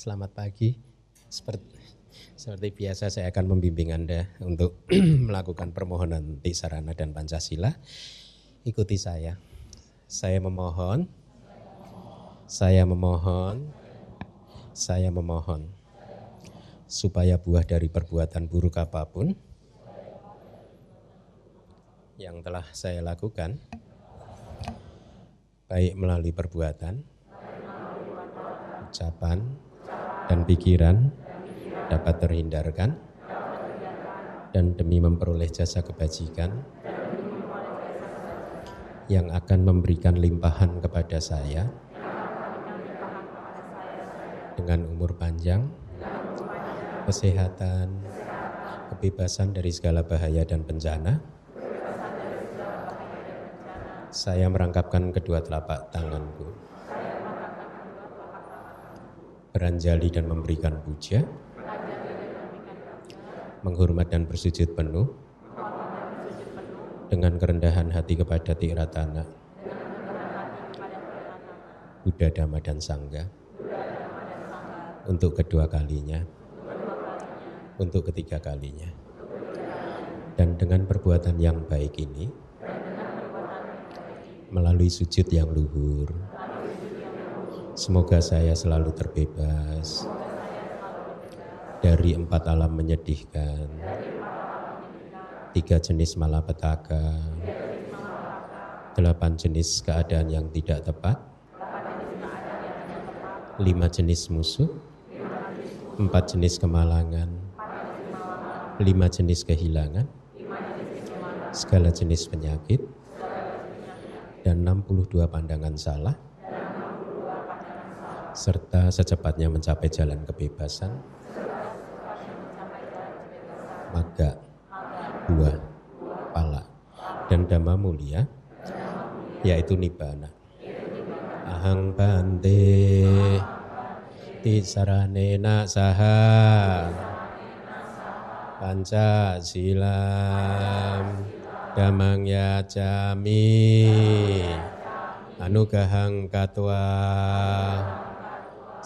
Selamat pagi. Seperti, seperti biasa saya akan membimbing Anda untuk melakukan permohonan Tisarana dan Pancasila. Ikuti saya. Saya memohon, saya memohon, saya memohon supaya buah dari perbuatan buruk apa pun yang telah saya lakukan, baik melalui perbuatan, ucapan, dan pikiran dapat terhindarkan dan demi memperoleh jasa kebajikan yang akan memberikan limpahan kepada saya dengan umur panjang, kesehatan, kebebasan dari segala bahaya dan bencana. Saya merangkapkan kedua telapak tanganku beranjali dan memberikan puja, menghormat dan bersujud penuh, dengan kerendahan hati kepada Tiratana, Buddha, Dhamma, dan Sangga, untuk kedua kalinya, untuk ketiga kalinya. Dan dengan perbuatan yang baik ini, melalui sujud yang luhur, Semoga saya selalu terbebas dari empat alam menyedihkan, tiga jenis malapetaka, delapan jenis keadaan yang tidak tepat, lima jenis musuh, empat jenis kemalangan, lima jenis kehilangan, segala jenis penyakit, dan 62 pandangan salah, serta secepatnya mencapai jalan kebebasan, maga, buah, pala, dan dhamma mulia, yaitu nibbana. Ahang bante tisaranena saha panca silam damang yajami. Anugahang katwa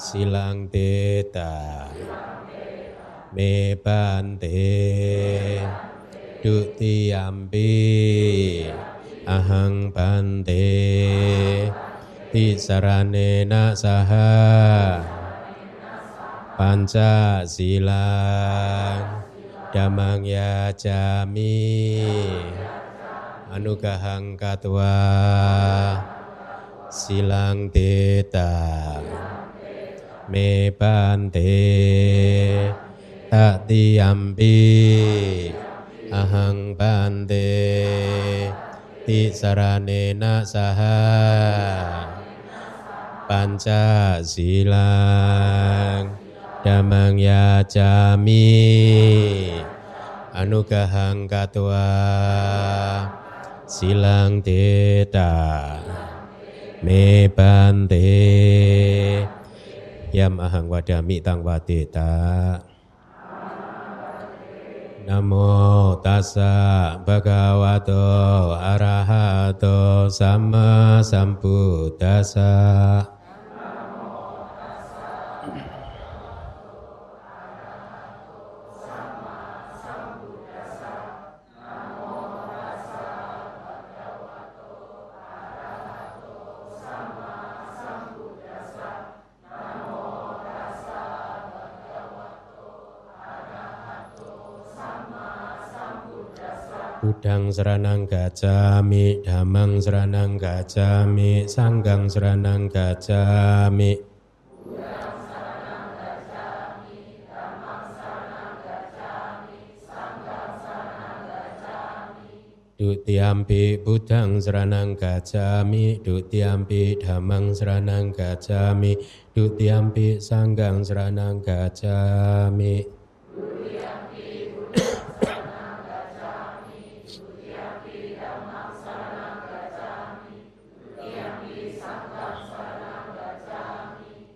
silang teta. Me bante duti ampi ahang bante tisaranena saha panca silang damang ya jami. Anugahang katwa. Silang teta me bante tatiyampi ahang bante tisaranena saha panca silang damang yajami anugahang katwa silang teta me bante Yam ahang wadami tang wadeta Namo tassa bhagavato arahato sama sambuddhassa Budang seranang gacami, damang seranang gacami, sanggang seranang gacami. Dutiampi budang seranang gacami, dutiampi damang seranang gacami, dutiampi sanggang seranang gacami.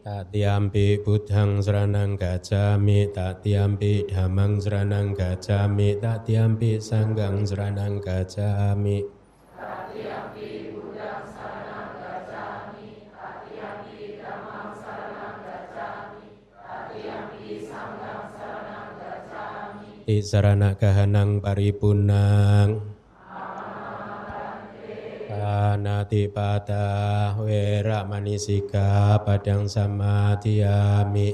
Tatiampi budhang seranang gajami, tatiampi damang seranang gajami, tatiampi sanggang seranang gajami. Tatiampi budhang seranang gacami, tatiampi damang seranang gacami, tatiampi sanggang seranang gacami. seranak kahanang paripunang. Sana pada wera manisika padang sama tiami.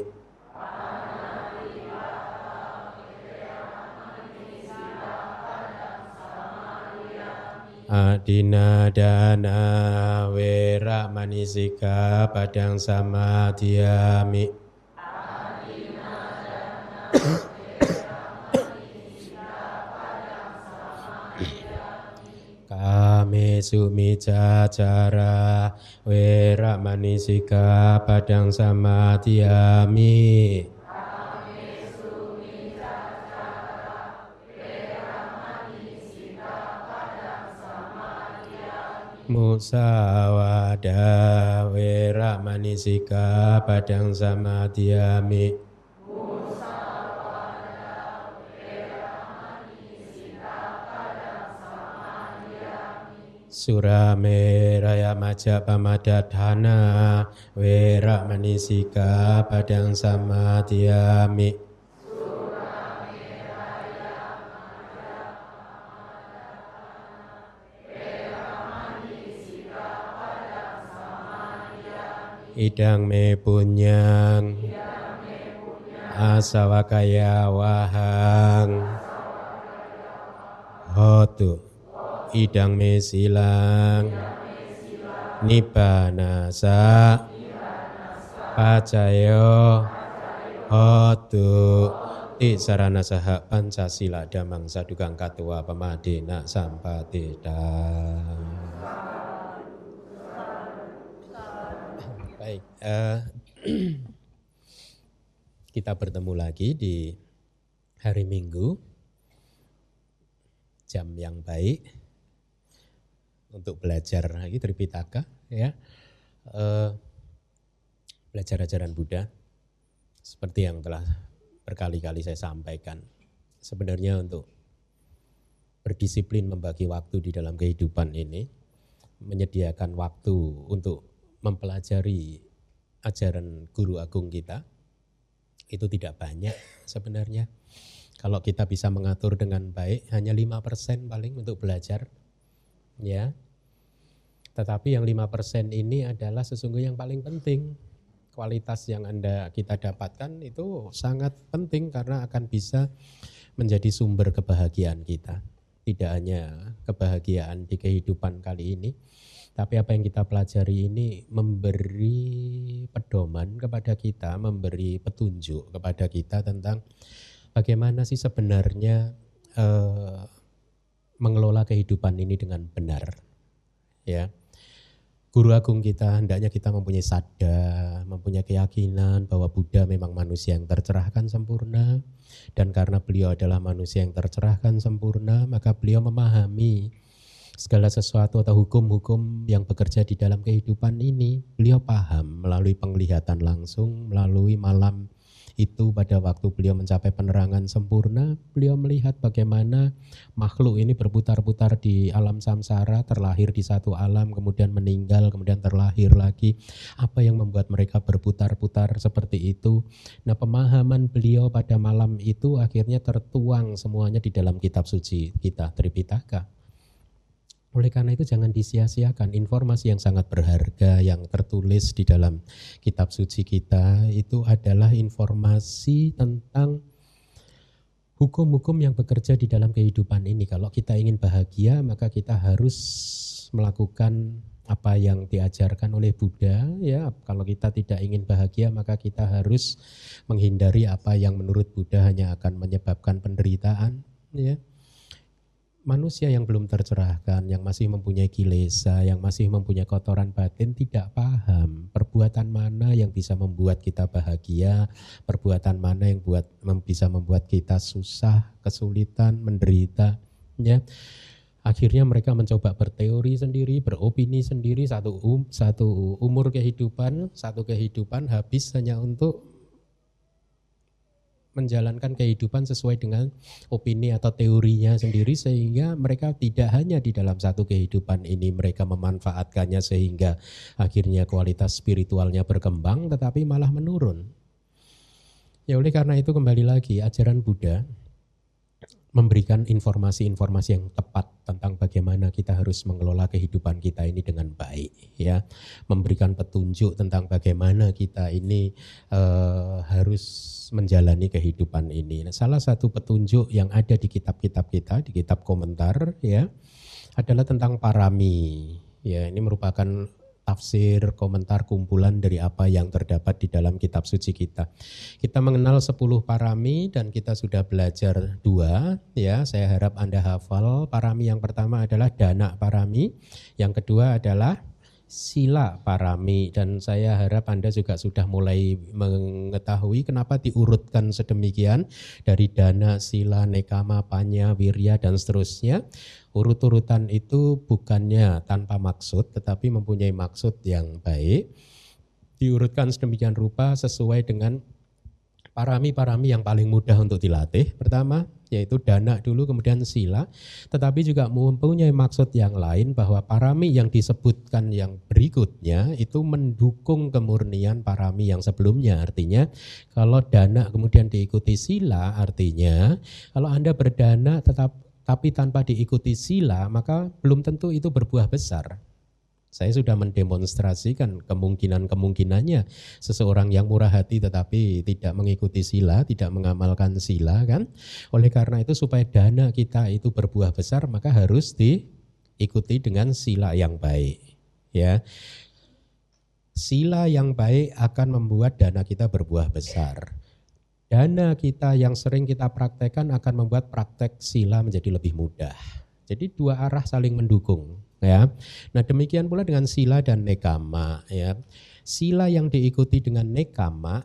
Adina dana wera manisika padang sama tiami. Wera manisika padang sama tiami. Samadhiyami Adina dana wera manisika padang padang samadhiyami Musawada wera manisika padang samadhiyami Surame raya maja pamadatana wera manisika padang samadhiyami idang me punyang asawakaya wahang hotu idang me silang. Nibanasa pacayo hotu ti sarana saha pancasila damang sadukang katua pemadina sampatida. Baik, uh, kita bertemu lagi di hari Minggu, jam yang baik untuk belajar lagi Tripitaka, ya, uh, belajar ajaran Buddha, seperti yang telah berkali-kali saya sampaikan. Sebenarnya untuk berdisiplin membagi waktu di dalam kehidupan ini, menyediakan waktu untuk mempelajari ajaran guru agung kita itu tidak banyak sebenarnya. Kalau kita bisa mengatur dengan baik hanya lima persen paling untuk belajar. Ya. Tetapi yang lima persen ini adalah sesungguhnya yang paling penting. Kualitas yang Anda kita dapatkan itu sangat penting karena akan bisa menjadi sumber kebahagiaan kita. Tidak hanya kebahagiaan di kehidupan kali ini, tapi apa yang kita pelajari ini memberi pedoman kepada kita, memberi petunjuk kepada kita tentang bagaimana sih sebenarnya uh, mengelola kehidupan ini dengan benar. Ya. Guru agung kita hendaknya kita mempunyai sadar, mempunyai keyakinan bahwa Buddha memang manusia yang tercerahkan sempurna. Dan karena beliau adalah manusia yang tercerahkan sempurna, maka beliau memahami segala sesuatu atau hukum-hukum yang bekerja di dalam kehidupan ini. Beliau paham melalui penglihatan langsung melalui malam itu pada waktu beliau mencapai penerangan sempurna beliau melihat bagaimana makhluk ini berputar-putar di alam samsara terlahir di satu alam kemudian meninggal kemudian terlahir lagi. Apa yang membuat mereka berputar-putar seperti itu? Nah pemahaman beliau pada malam itu akhirnya tertuang semuanya di dalam kitab suci kita Tripitaka oleh karena itu jangan disia-siakan informasi yang sangat berharga yang tertulis di dalam kitab suci kita itu adalah informasi tentang hukum-hukum yang bekerja di dalam kehidupan ini. Kalau kita ingin bahagia maka kita harus melakukan apa yang diajarkan oleh Buddha ya. Kalau kita tidak ingin bahagia maka kita harus menghindari apa yang menurut Buddha hanya akan menyebabkan penderitaan ya manusia yang belum tercerahkan, yang masih mempunyai kilesa, yang masih mempunyai kotoran batin tidak paham perbuatan mana yang bisa membuat kita bahagia, perbuatan mana yang buat bisa membuat kita susah, kesulitan, menderita, ya. Akhirnya mereka mencoba berteori sendiri, beropini sendiri satu um, satu umur kehidupan, satu kehidupan habis hanya untuk menjalankan kehidupan sesuai dengan opini atau teorinya sendiri sehingga mereka tidak hanya di dalam satu kehidupan ini mereka memanfaatkannya sehingga akhirnya kualitas spiritualnya berkembang tetapi malah menurun. Ya oleh karena itu kembali lagi ajaran Buddha memberikan informasi-informasi yang tepat tentang bagaimana kita harus mengelola kehidupan kita ini dengan baik ya. Memberikan petunjuk tentang bagaimana kita ini uh, harus menjalani kehidupan ini. Nah, salah satu petunjuk yang ada di kitab-kitab kita di kitab komentar ya adalah tentang parami ya. Ini merupakan tafsir, komentar, kumpulan dari apa yang terdapat di dalam kitab suci kita. Kita mengenal 10 parami dan kita sudah belajar dua ya. Saya harap Anda hafal. Parami yang pertama adalah dana parami, yang kedua adalah sila parami dan saya harap Anda juga sudah mulai mengetahui kenapa diurutkan sedemikian dari dana, sila, nekama, panya, wirya dan seterusnya. Urut-urutan itu bukannya tanpa maksud tetapi mempunyai maksud yang baik. Diurutkan sedemikian rupa sesuai dengan parami-parami yang paling mudah untuk dilatih. Pertama yaitu dana dulu kemudian sila, tetapi juga mempunyai maksud yang lain bahwa parami yang disebutkan yang berikutnya itu mendukung kemurnian parami yang sebelumnya. Artinya kalau dana kemudian diikuti sila artinya kalau Anda berdana tetap tapi tanpa diikuti sila maka belum tentu itu berbuah besar. Saya sudah mendemonstrasikan kemungkinan-kemungkinannya seseorang yang murah hati tetapi tidak mengikuti sila, tidak mengamalkan sila kan. Oleh karena itu supaya dana kita itu berbuah besar maka harus diikuti dengan sila yang baik. Ya. Sila yang baik akan membuat dana kita berbuah besar. Dana kita yang sering kita praktekkan akan membuat praktek sila menjadi lebih mudah. Jadi dua arah saling mendukung ya. Nah, demikian pula dengan sila dan nekama ya. Sila yang diikuti dengan nekama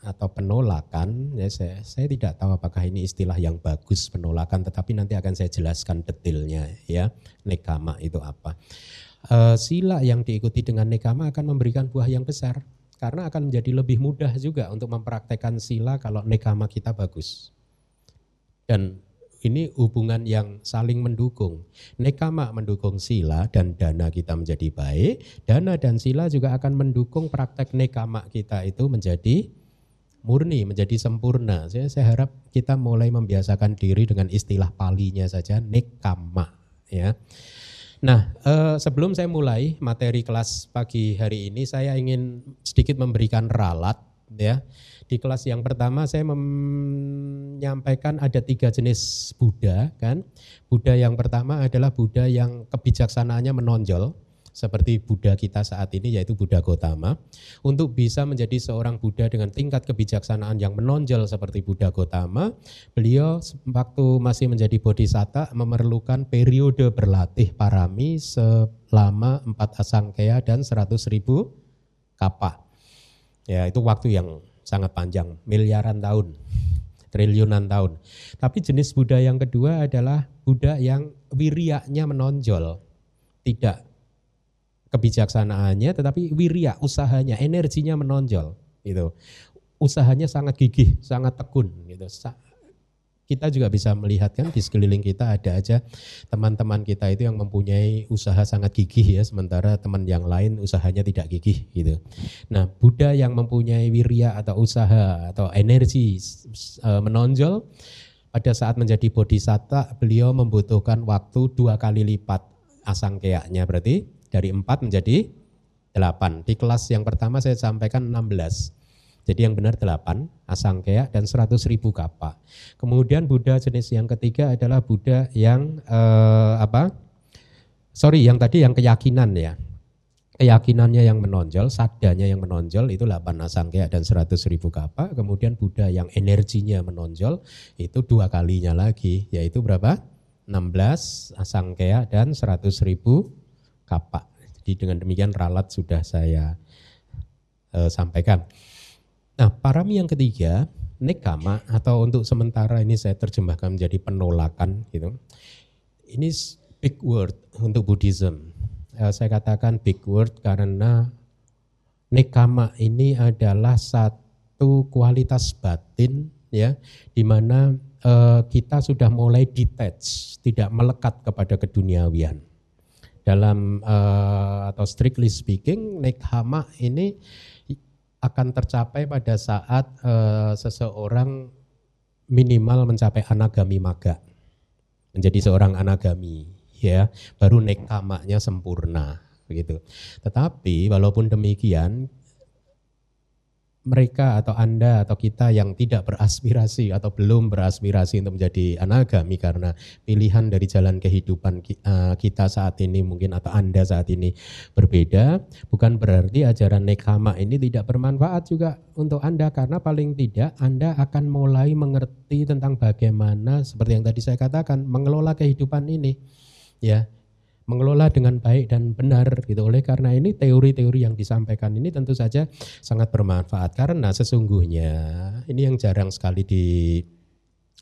atau penolakan ya saya, saya tidak tahu apakah ini istilah yang bagus penolakan tetapi nanti akan saya jelaskan detailnya ya nekama itu apa e, sila yang diikuti dengan nekama akan memberikan buah yang besar karena akan menjadi lebih mudah juga untuk mempraktekkan sila kalau nekama kita bagus dan ini hubungan yang saling mendukung. Nekama mendukung sila dan dana kita menjadi baik. Dana dan sila juga akan mendukung praktek nekama kita itu menjadi murni, menjadi sempurna. Saya, saya harap kita mulai membiasakan diri dengan istilah palinya saja, nekama. Ya. Nah, eh, sebelum saya mulai materi kelas pagi hari ini, saya ingin sedikit memberikan ralat ya di kelas yang pertama saya menyampaikan ada tiga jenis Buddha kan. Buddha yang pertama adalah Buddha yang kebijaksanaannya menonjol seperti Buddha kita saat ini yaitu Buddha Gotama. Untuk bisa menjadi seorang Buddha dengan tingkat kebijaksanaan yang menonjol seperti Buddha Gotama, beliau waktu masih menjadi bodhisatta memerlukan periode berlatih parami selama empat asangkaya dan seratus ribu kapa. Ya itu waktu yang sangat panjang, miliaran tahun, triliunan tahun. Tapi jenis Buddha yang kedua adalah Buddha yang wiriaknya menonjol, tidak kebijaksanaannya, tetapi wirya, usahanya, energinya menonjol. Gitu. Usahanya sangat gigih, sangat tekun. Gitu kita juga bisa melihat kan di sekeliling kita ada aja teman-teman kita itu yang mempunyai usaha sangat gigih ya sementara teman yang lain usahanya tidak gigih gitu. Nah, Buddha yang mempunyai wirya atau usaha atau energi e, menonjol pada saat menjadi bodhisatta beliau membutuhkan waktu dua kali lipat asangkeanya berarti dari empat menjadi delapan. Di kelas yang pertama saya sampaikan 16. Jadi yang benar 8 asangkaya dan 100 ribu kapa. Kemudian Buddha jenis yang ketiga adalah Buddha yang eh, apa? Sorry, yang tadi yang keyakinan ya. Keyakinannya yang menonjol, sadanya yang menonjol itu 8 asangkaya dan 100 ribu kapa. Kemudian Buddha yang energinya menonjol itu dua kalinya lagi, yaitu berapa? 16 asangkaya dan 100 ribu kapa. Jadi dengan demikian ralat sudah saya eh, sampaikan. Nah, parami yang ketiga, nekama atau untuk sementara ini saya terjemahkan menjadi penolakan gitu. Ini big word untuk Buddhism. Eh, saya katakan big word karena nekama ini adalah satu kualitas batin ya di mana uh, kita sudah mulai detach, tidak melekat kepada keduniawian. Dalam uh, atau strictly speaking, nekama ini akan tercapai pada saat uh, seseorang minimal mencapai anagami maga. menjadi seorang anagami ya baru nekamaknya sempurna begitu tetapi walaupun demikian mereka atau Anda atau kita yang tidak beraspirasi atau belum beraspirasi untuk menjadi anagami karena pilihan dari jalan kehidupan eh, kita saat ini mungkin atau Anda saat ini berbeda, bukan berarti ajaran nekama ini tidak bermanfaat juga untuk Anda karena paling tidak Anda akan mulai mengerti tentang bagaimana seperti yang tadi saya katakan mengelola kehidupan ini. Ya, mengelola dengan baik dan benar gitu. Oleh karena ini teori-teori yang disampaikan ini tentu saja sangat bermanfaat karena sesungguhnya ini yang jarang sekali di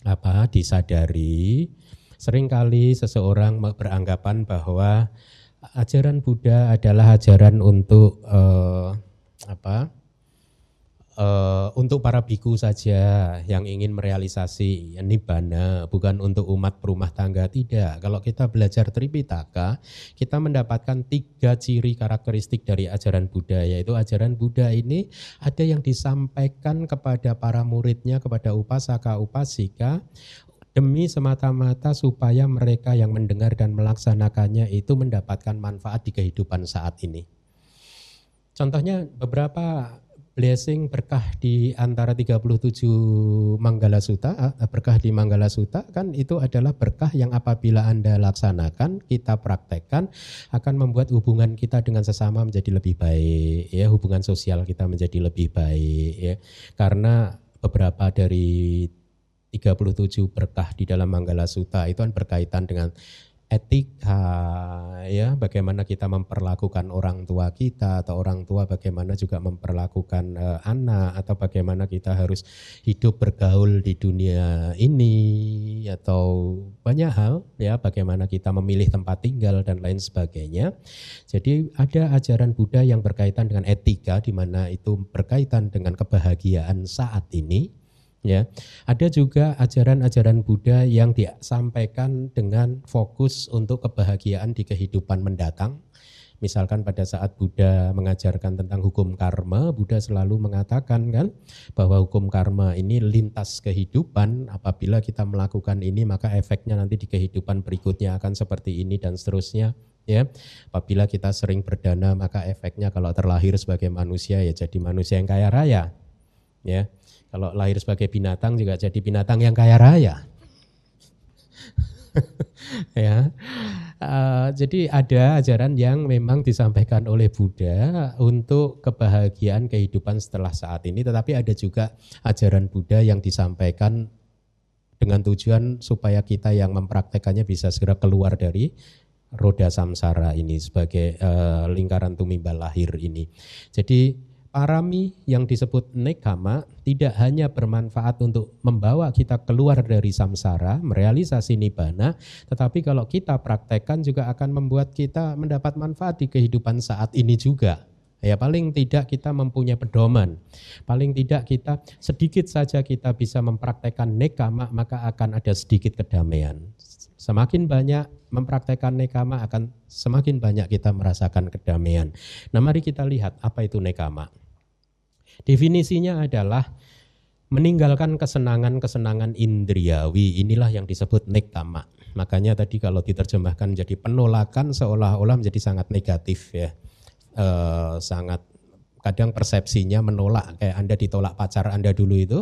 apa disadari. Seringkali seseorang beranggapan bahwa ajaran Buddha adalah ajaran untuk eh, apa? Uh, untuk para biku saja yang ingin merealisasi nibbana, bukan untuk umat perumah tangga tidak. Kalau kita belajar Tripitaka, kita mendapatkan tiga ciri karakteristik dari ajaran Buddha, yaitu ajaran Buddha ini ada yang disampaikan kepada para muridnya, kepada upasaka upasika demi semata-mata supaya mereka yang mendengar dan melaksanakannya itu mendapatkan manfaat di kehidupan saat ini. Contohnya beberapa blessing berkah di antara 37 Manggala Sutta, eh, berkah di Manggala Sutta kan itu adalah berkah yang apabila Anda laksanakan, kita praktekkan akan membuat hubungan kita dengan sesama menjadi lebih baik ya, hubungan sosial kita menjadi lebih baik ya. Karena beberapa dari 37 berkah di dalam Manggala Sutta itu kan berkaitan dengan etika ya bagaimana kita memperlakukan orang tua kita atau orang tua bagaimana juga memperlakukan uh, anak atau bagaimana kita harus hidup bergaul di dunia ini atau banyak hal ya bagaimana kita memilih tempat tinggal dan lain sebagainya. Jadi ada ajaran Buddha yang berkaitan dengan etika di mana itu berkaitan dengan kebahagiaan saat ini ya. Ada juga ajaran-ajaran Buddha yang disampaikan dengan fokus untuk kebahagiaan di kehidupan mendatang. Misalkan pada saat Buddha mengajarkan tentang hukum karma, Buddha selalu mengatakan kan bahwa hukum karma ini lintas kehidupan. Apabila kita melakukan ini maka efeknya nanti di kehidupan berikutnya akan seperti ini dan seterusnya ya. Apabila kita sering berdana maka efeknya kalau terlahir sebagai manusia ya jadi manusia yang kaya raya. Ya. Kalau lahir sebagai binatang juga jadi binatang yang kaya raya. ya. Uh, jadi ada ajaran yang memang disampaikan oleh Buddha untuk kebahagiaan kehidupan setelah saat ini, tetapi ada juga ajaran Buddha yang disampaikan dengan tujuan supaya kita yang mempraktekannya bisa segera keluar dari roda samsara ini sebagai uh, lingkaran tumimbal lahir ini. Jadi Parami yang disebut nekama tidak hanya bermanfaat untuk membawa kita keluar dari samsara, merealisasi nibbana, tetapi kalau kita praktekkan juga akan membuat kita mendapat manfaat di kehidupan saat ini juga. Ya paling tidak kita mempunyai pedoman. Paling tidak kita sedikit saja kita bisa mempraktekkan nekama maka akan ada sedikit kedamaian. Semakin banyak mempraktekkan nekama akan semakin banyak kita merasakan kedamaian. Nah mari kita lihat apa itu nekama. Definisinya adalah meninggalkan kesenangan-kesenangan indriawi. Inilah yang disebut nekama. Makanya tadi kalau diterjemahkan menjadi penolakan seolah-olah menjadi sangat negatif ya. E, sangat kadang persepsinya menolak kayak Anda ditolak pacar Anda dulu itu.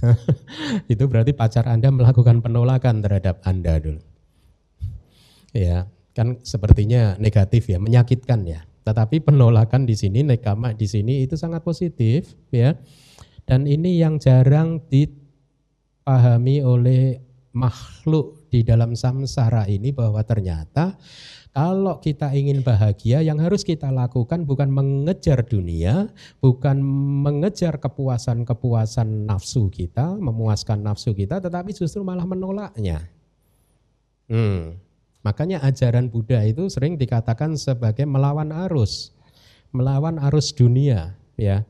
itu berarti pacar Anda melakukan penolakan terhadap Anda dulu. Ya, kan sepertinya negatif ya, menyakitkan ya. Tetapi penolakan di sini, nekama di sini itu sangat positif ya. Dan ini yang jarang dipahami oleh makhluk di dalam samsara ini bahwa ternyata kalau kita ingin bahagia yang harus kita lakukan bukan mengejar dunia, bukan mengejar kepuasan-kepuasan nafsu kita, memuaskan nafsu kita, tetapi justru malah menolaknya. Hmm. Makanya ajaran Buddha itu sering dikatakan sebagai melawan arus, melawan arus dunia, ya.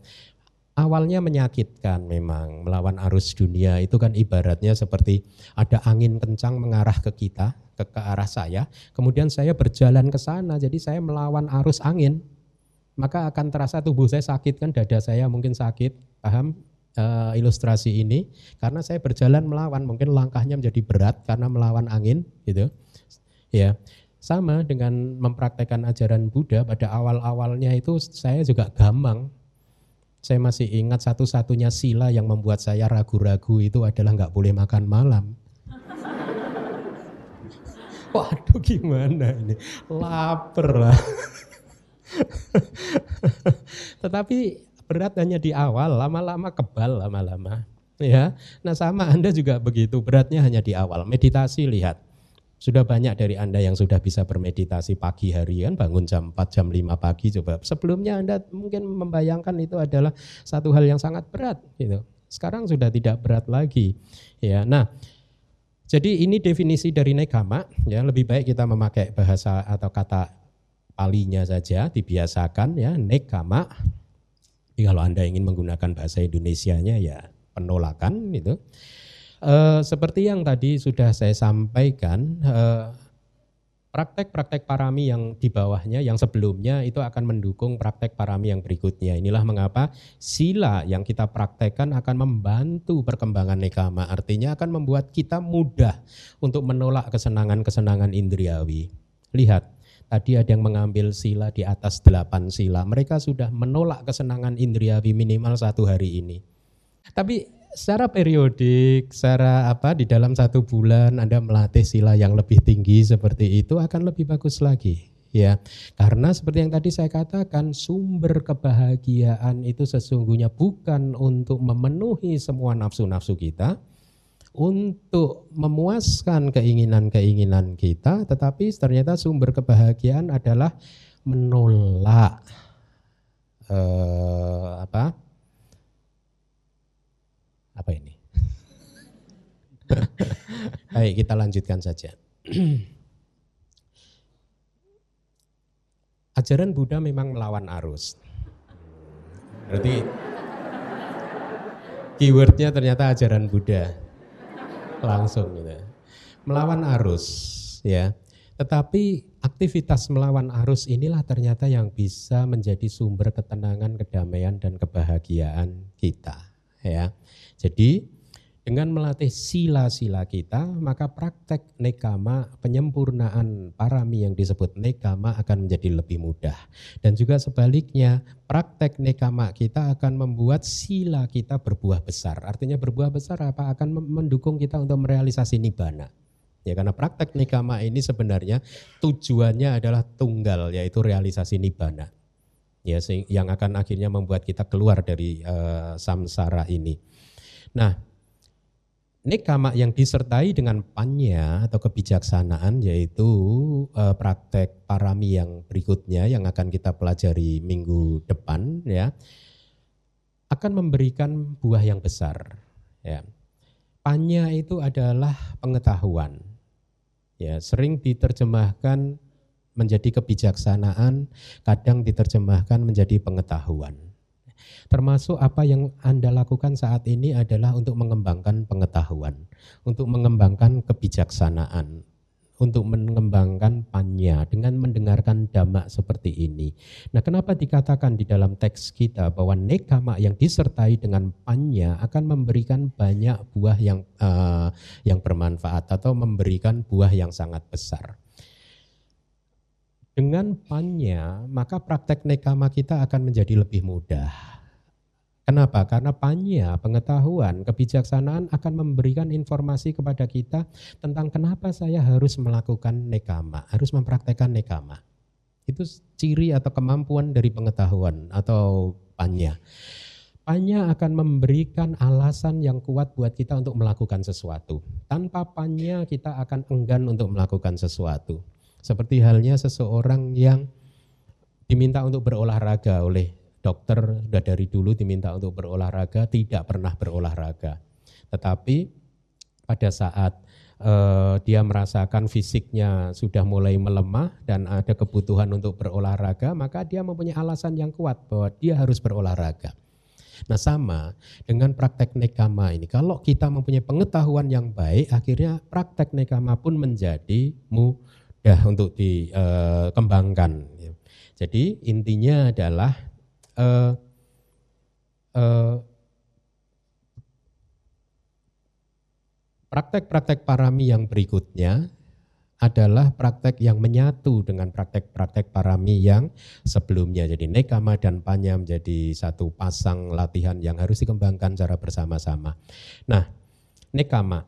Awalnya menyakitkan memang melawan arus dunia itu kan ibaratnya seperti ada angin kencang mengarah ke kita, ke, ke arah saya, kemudian saya berjalan ke sana, jadi saya melawan arus angin, maka akan terasa tubuh saya sakit kan, dada saya mungkin sakit, paham? uh, ilustrasi ini karena saya berjalan melawan mungkin langkahnya menjadi berat karena melawan angin gitu. Ya. Sama dengan mempraktekkan ajaran Buddha pada awal-awalnya itu saya juga gampang. Saya masih ingat satu-satunya sila yang membuat saya ragu-ragu itu adalah nggak boleh makan malam. Waduh gimana ini, lapar lah. Tetapi berat hanya di awal, lama-lama kebal lama-lama. Ya, nah sama Anda juga begitu, beratnya hanya di awal. Meditasi lihat, sudah banyak dari Anda yang sudah bisa bermeditasi pagi hari kan bangun jam 4 jam 5 pagi coba. Sebelumnya Anda mungkin membayangkan itu adalah satu hal yang sangat berat gitu. Sekarang sudah tidak berat lagi. Ya. Nah, jadi ini definisi dari nekama ya lebih baik kita memakai bahasa atau kata palinya saja dibiasakan ya nekama. Jadi kalau Anda ingin menggunakan bahasa Indonesianya ya penolakan gitu. Uh, seperti yang tadi sudah saya sampaikan, uh, praktek-praktek parami yang di bawahnya, yang sebelumnya itu akan mendukung praktek parami yang berikutnya. Inilah mengapa sila yang kita praktekkan akan membantu perkembangan nekama. Artinya akan membuat kita mudah untuk menolak kesenangan-kesenangan indriawi. Lihat, tadi ada yang mengambil sila di atas delapan sila. Mereka sudah menolak kesenangan indriawi minimal satu hari ini. Tapi secara periodik, secara apa di dalam satu bulan Anda melatih sila yang lebih tinggi seperti itu akan lebih bagus lagi ya. Karena seperti yang tadi saya katakan sumber kebahagiaan itu sesungguhnya bukan untuk memenuhi semua nafsu-nafsu kita, untuk memuaskan keinginan-keinginan kita, tetapi ternyata sumber kebahagiaan adalah menolak eh, apa apa ini? Baik, kita lanjutkan saja. Ajaran Buddha memang melawan arus. Berarti keywordnya ternyata ajaran Buddha. Langsung gitu. Melawan arus ya. Tetapi aktivitas melawan arus inilah ternyata yang bisa menjadi sumber ketenangan, kedamaian dan kebahagiaan kita ya. Jadi dengan melatih sila-sila kita, maka praktek nekama, penyempurnaan parami yang disebut nekama akan menjadi lebih mudah. Dan juga sebaliknya, praktek nekama kita akan membuat sila kita berbuah besar. Artinya berbuah besar apa? Akan mendukung kita untuk merealisasi nibbana. Ya karena praktek nekama ini sebenarnya tujuannya adalah tunggal yaitu realisasi nibbana. Ya yang akan akhirnya membuat kita keluar dari uh, samsara ini. Nah, nekama yang disertai dengan panya atau kebijaksanaan yaitu uh, praktek parami yang berikutnya yang akan kita pelajari minggu depan ya akan memberikan buah yang besar ya. Panya itu adalah pengetahuan. Ya, sering diterjemahkan menjadi kebijaksanaan, kadang diterjemahkan menjadi pengetahuan. Termasuk apa yang Anda lakukan saat ini adalah untuk mengembangkan pengetahuan, untuk mengembangkan kebijaksanaan, untuk mengembangkan panya dengan mendengarkan dhamma seperti ini. Nah, kenapa dikatakan di dalam teks kita bahwa nekama yang disertai dengan panya akan memberikan banyak buah yang uh, yang bermanfaat atau memberikan buah yang sangat besar. Dengan panya, maka praktek nekama kita akan menjadi lebih mudah Kenapa? Karena panya, pengetahuan, kebijaksanaan akan memberikan informasi kepada kita tentang kenapa saya harus melakukan nekama, harus mempraktekkan nekama. Itu ciri atau kemampuan dari pengetahuan atau panya. Panya akan memberikan alasan yang kuat buat kita untuk melakukan sesuatu. Tanpa panya kita akan enggan untuk melakukan sesuatu. Seperti halnya seseorang yang diminta untuk berolahraga oleh dokter sudah dari dulu diminta untuk berolahraga, tidak pernah berolahraga. Tetapi pada saat uh, dia merasakan fisiknya sudah mulai melemah dan ada kebutuhan untuk berolahraga, maka dia mempunyai alasan yang kuat bahwa dia harus berolahraga. Nah sama dengan praktek nekama ini, kalau kita mempunyai pengetahuan yang baik, akhirnya praktek nekama pun menjadi mudah untuk dikembangkan. Jadi intinya adalah uh, uh, praktek-praktek parami yang berikutnya adalah praktek yang menyatu dengan praktek-praktek parami yang sebelumnya. Jadi nekama dan panya menjadi satu pasang latihan yang harus dikembangkan secara bersama-sama. Nah, nekama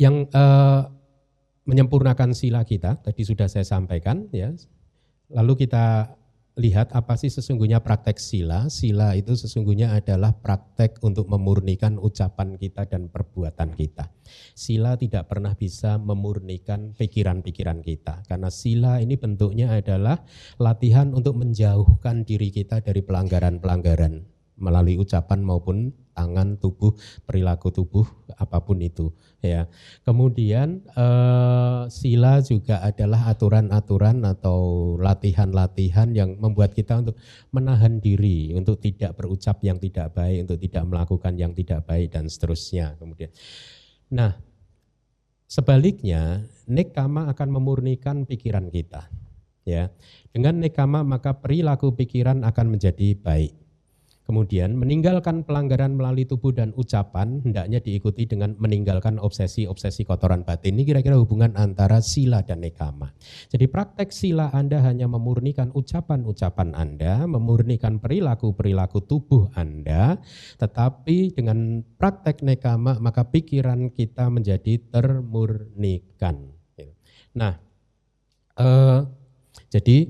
yang uh, menyempurnakan sila kita tadi sudah saya sampaikan ya. Lalu kita lihat apa sih sesungguhnya praktek sila. Sila itu sesungguhnya adalah praktek untuk memurnikan ucapan kita dan perbuatan kita. Sila tidak pernah bisa memurnikan pikiran-pikiran kita. Karena sila ini bentuknya adalah latihan untuk menjauhkan diri kita dari pelanggaran-pelanggaran melalui ucapan maupun tangan, tubuh, perilaku tubuh, apa pun itu. Ya. Kemudian eh, sila juga adalah aturan-aturan atau latihan-latihan yang membuat kita untuk menahan diri, untuk tidak berucap yang tidak baik, untuk tidak melakukan yang tidak baik dan seterusnya. Kemudian, nah sebaliknya nekama akan memurnikan pikiran kita. Ya, dengan nekama maka perilaku pikiran akan menjadi baik Kemudian meninggalkan pelanggaran melalui tubuh dan ucapan hendaknya diikuti dengan meninggalkan obsesi-obsesi kotoran batin. Ini kira-kira hubungan antara sila dan nekama. Jadi praktek sila Anda hanya memurnikan ucapan-ucapan Anda, memurnikan perilaku-perilaku tubuh Anda, tetapi dengan praktek nekama maka pikiran kita menjadi termurnikan. Nah, eh, jadi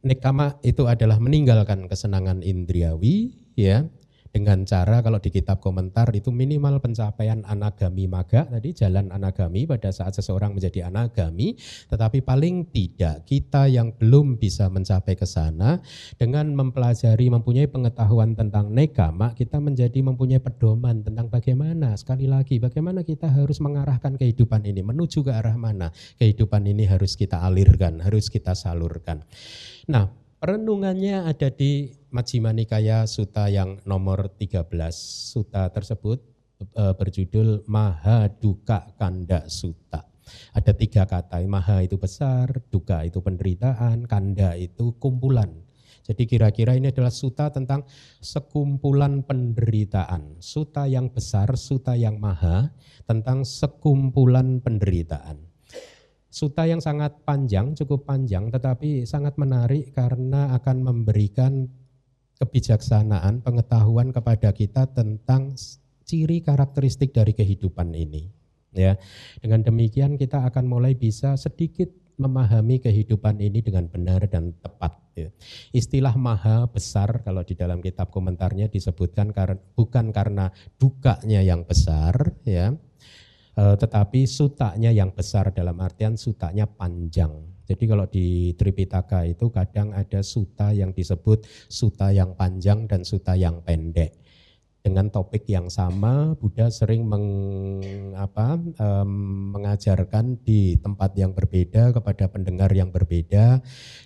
nekama itu adalah meninggalkan kesenangan indriawi ya dengan cara kalau di kitab komentar itu minimal pencapaian anagami maga tadi jalan anagami pada saat seseorang menjadi anagami. Tetapi paling tidak kita yang belum bisa mencapai ke sana dengan mempelajari mempunyai pengetahuan tentang nekama kita menjadi mempunyai pedoman tentang bagaimana sekali lagi bagaimana kita harus mengarahkan kehidupan ini menuju ke arah mana kehidupan ini harus kita alirkan harus kita salurkan. Nah Perenungannya ada di Majjhima Nikaya Suta yang nomor 13. Suta tersebut e, berjudul Maha Duka Kanda Suta. Ada tiga kata, Maha itu besar, Duka itu penderitaan, Kanda itu kumpulan. Jadi kira-kira ini adalah suta tentang sekumpulan penderitaan. Suta yang besar, suta yang maha, tentang sekumpulan penderitaan. Suta yang sangat panjang, cukup panjang, tetapi sangat menarik karena akan memberikan kebijaksanaan, pengetahuan kepada kita tentang ciri karakteristik dari kehidupan ini. Ya, dengan demikian kita akan mulai bisa sedikit memahami kehidupan ini dengan benar dan tepat. Ya. Istilah maha besar kalau di dalam kitab komentarnya disebutkan karena bukan karena dukanya yang besar, ya, Eh, tetapi sutanya yang besar dalam artian sutanya panjang. Jadi kalau di Tripitaka itu kadang ada suta yang disebut suta yang panjang dan suta yang pendek. Dengan topik yang sama, Buddha sering meng, apa, um, mengajarkan di tempat yang berbeda kepada pendengar yang berbeda.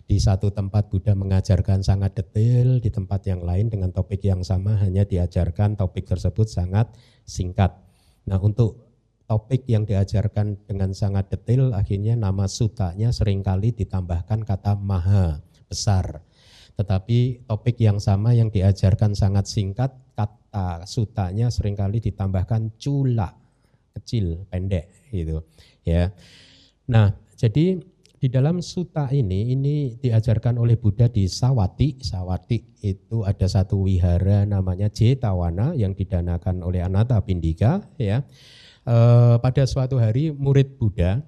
Di satu tempat Buddha mengajarkan sangat detail, di tempat yang lain dengan topik yang sama hanya diajarkan topik tersebut sangat singkat. Nah untuk topik yang diajarkan dengan sangat detail akhirnya nama sutanya sering kali ditambahkan kata maha besar. Tetapi topik yang sama yang diajarkan sangat singkat kata sutanya sering kali ditambahkan cula kecil pendek gitu ya. Nah jadi di dalam suta ini ini diajarkan oleh Buddha di Sawati. Sawati itu ada satu wihara namanya Jetawana yang didanakan oleh Anata Pindika ya eh, pada suatu hari murid Buddha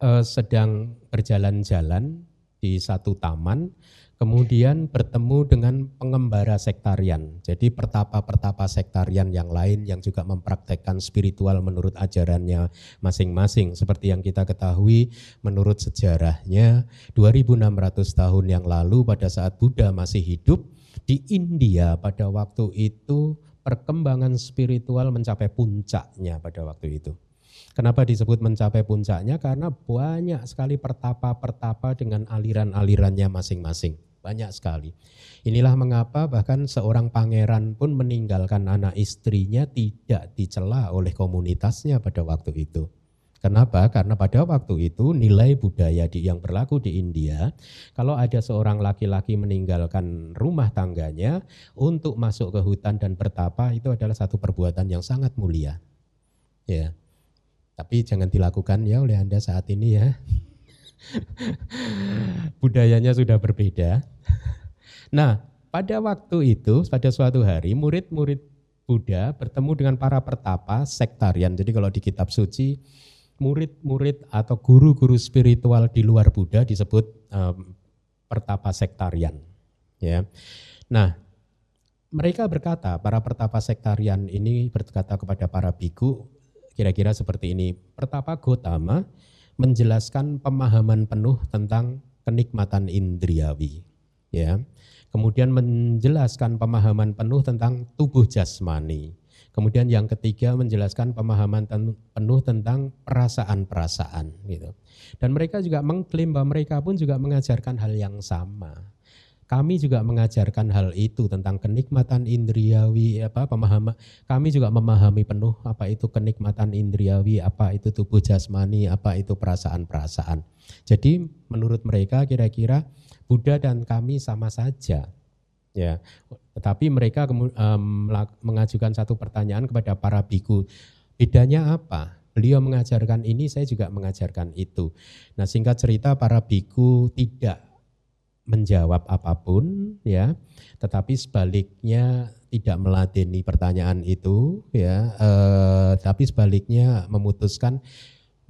eh, sedang berjalan-jalan di satu taman, kemudian bertemu dengan pengembara sektarian. Jadi pertapa-pertapa sektarian yang lain yang juga mempraktekkan spiritual menurut ajarannya masing-masing. Seperti yang kita ketahui menurut sejarahnya 2600 tahun yang lalu pada saat Buddha masih hidup di India pada waktu itu perkembangan spiritual mencapai puncaknya pada waktu itu. Kenapa disebut mencapai puncaknya? Karena banyak sekali pertapa-pertapa dengan aliran-alirannya masing-masing. Banyak sekali. Inilah mengapa bahkan seorang pangeran pun meninggalkan anak istrinya tidak dicela oleh komunitasnya pada waktu itu. Kenapa? Karena pada waktu itu nilai budaya di, yang berlaku di India, kalau ada seorang laki-laki meninggalkan rumah tangganya untuk masuk ke hutan dan bertapa itu adalah satu perbuatan yang sangat mulia. Ya. Tapi jangan dilakukan ya oleh Anda saat ini ya. Budayanya sudah berbeda. Nah, pada waktu itu, pada suatu hari, murid-murid Buddha bertemu dengan para pertapa sektarian. Jadi kalau di kitab suci, murid-murid atau guru-guru spiritual di luar Buddha disebut um, pertapa sektarian. Ya. Nah, mereka berkata, para pertapa sektarian ini berkata kepada para biku, kira-kira seperti ini. Pertapa Gotama menjelaskan pemahaman penuh tentang kenikmatan indriawi. Ya. Kemudian menjelaskan pemahaman penuh tentang tubuh jasmani. Kemudian yang ketiga menjelaskan pemahaman ten, penuh tentang perasaan-perasaan gitu. Dan mereka juga mengklaim bahwa mereka pun juga mengajarkan hal yang sama. Kami juga mengajarkan hal itu tentang kenikmatan indriawi apa pemahaman kami juga memahami penuh apa itu kenikmatan indriawi, apa itu tubuh jasmani, apa itu perasaan-perasaan. Jadi menurut mereka kira-kira Buddha dan kami sama saja. Ya, tetapi mereka um, mengajukan satu pertanyaan kepada para biku. Bedanya apa? Beliau mengajarkan ini, saya juga mengajarkan itu. Nah, singkat cerita para biku tidak menjawab apa pun ya tetapi sebaliknya tidak meladeni pertanyaan itu ya eh, tapi sebaliknya memutuskan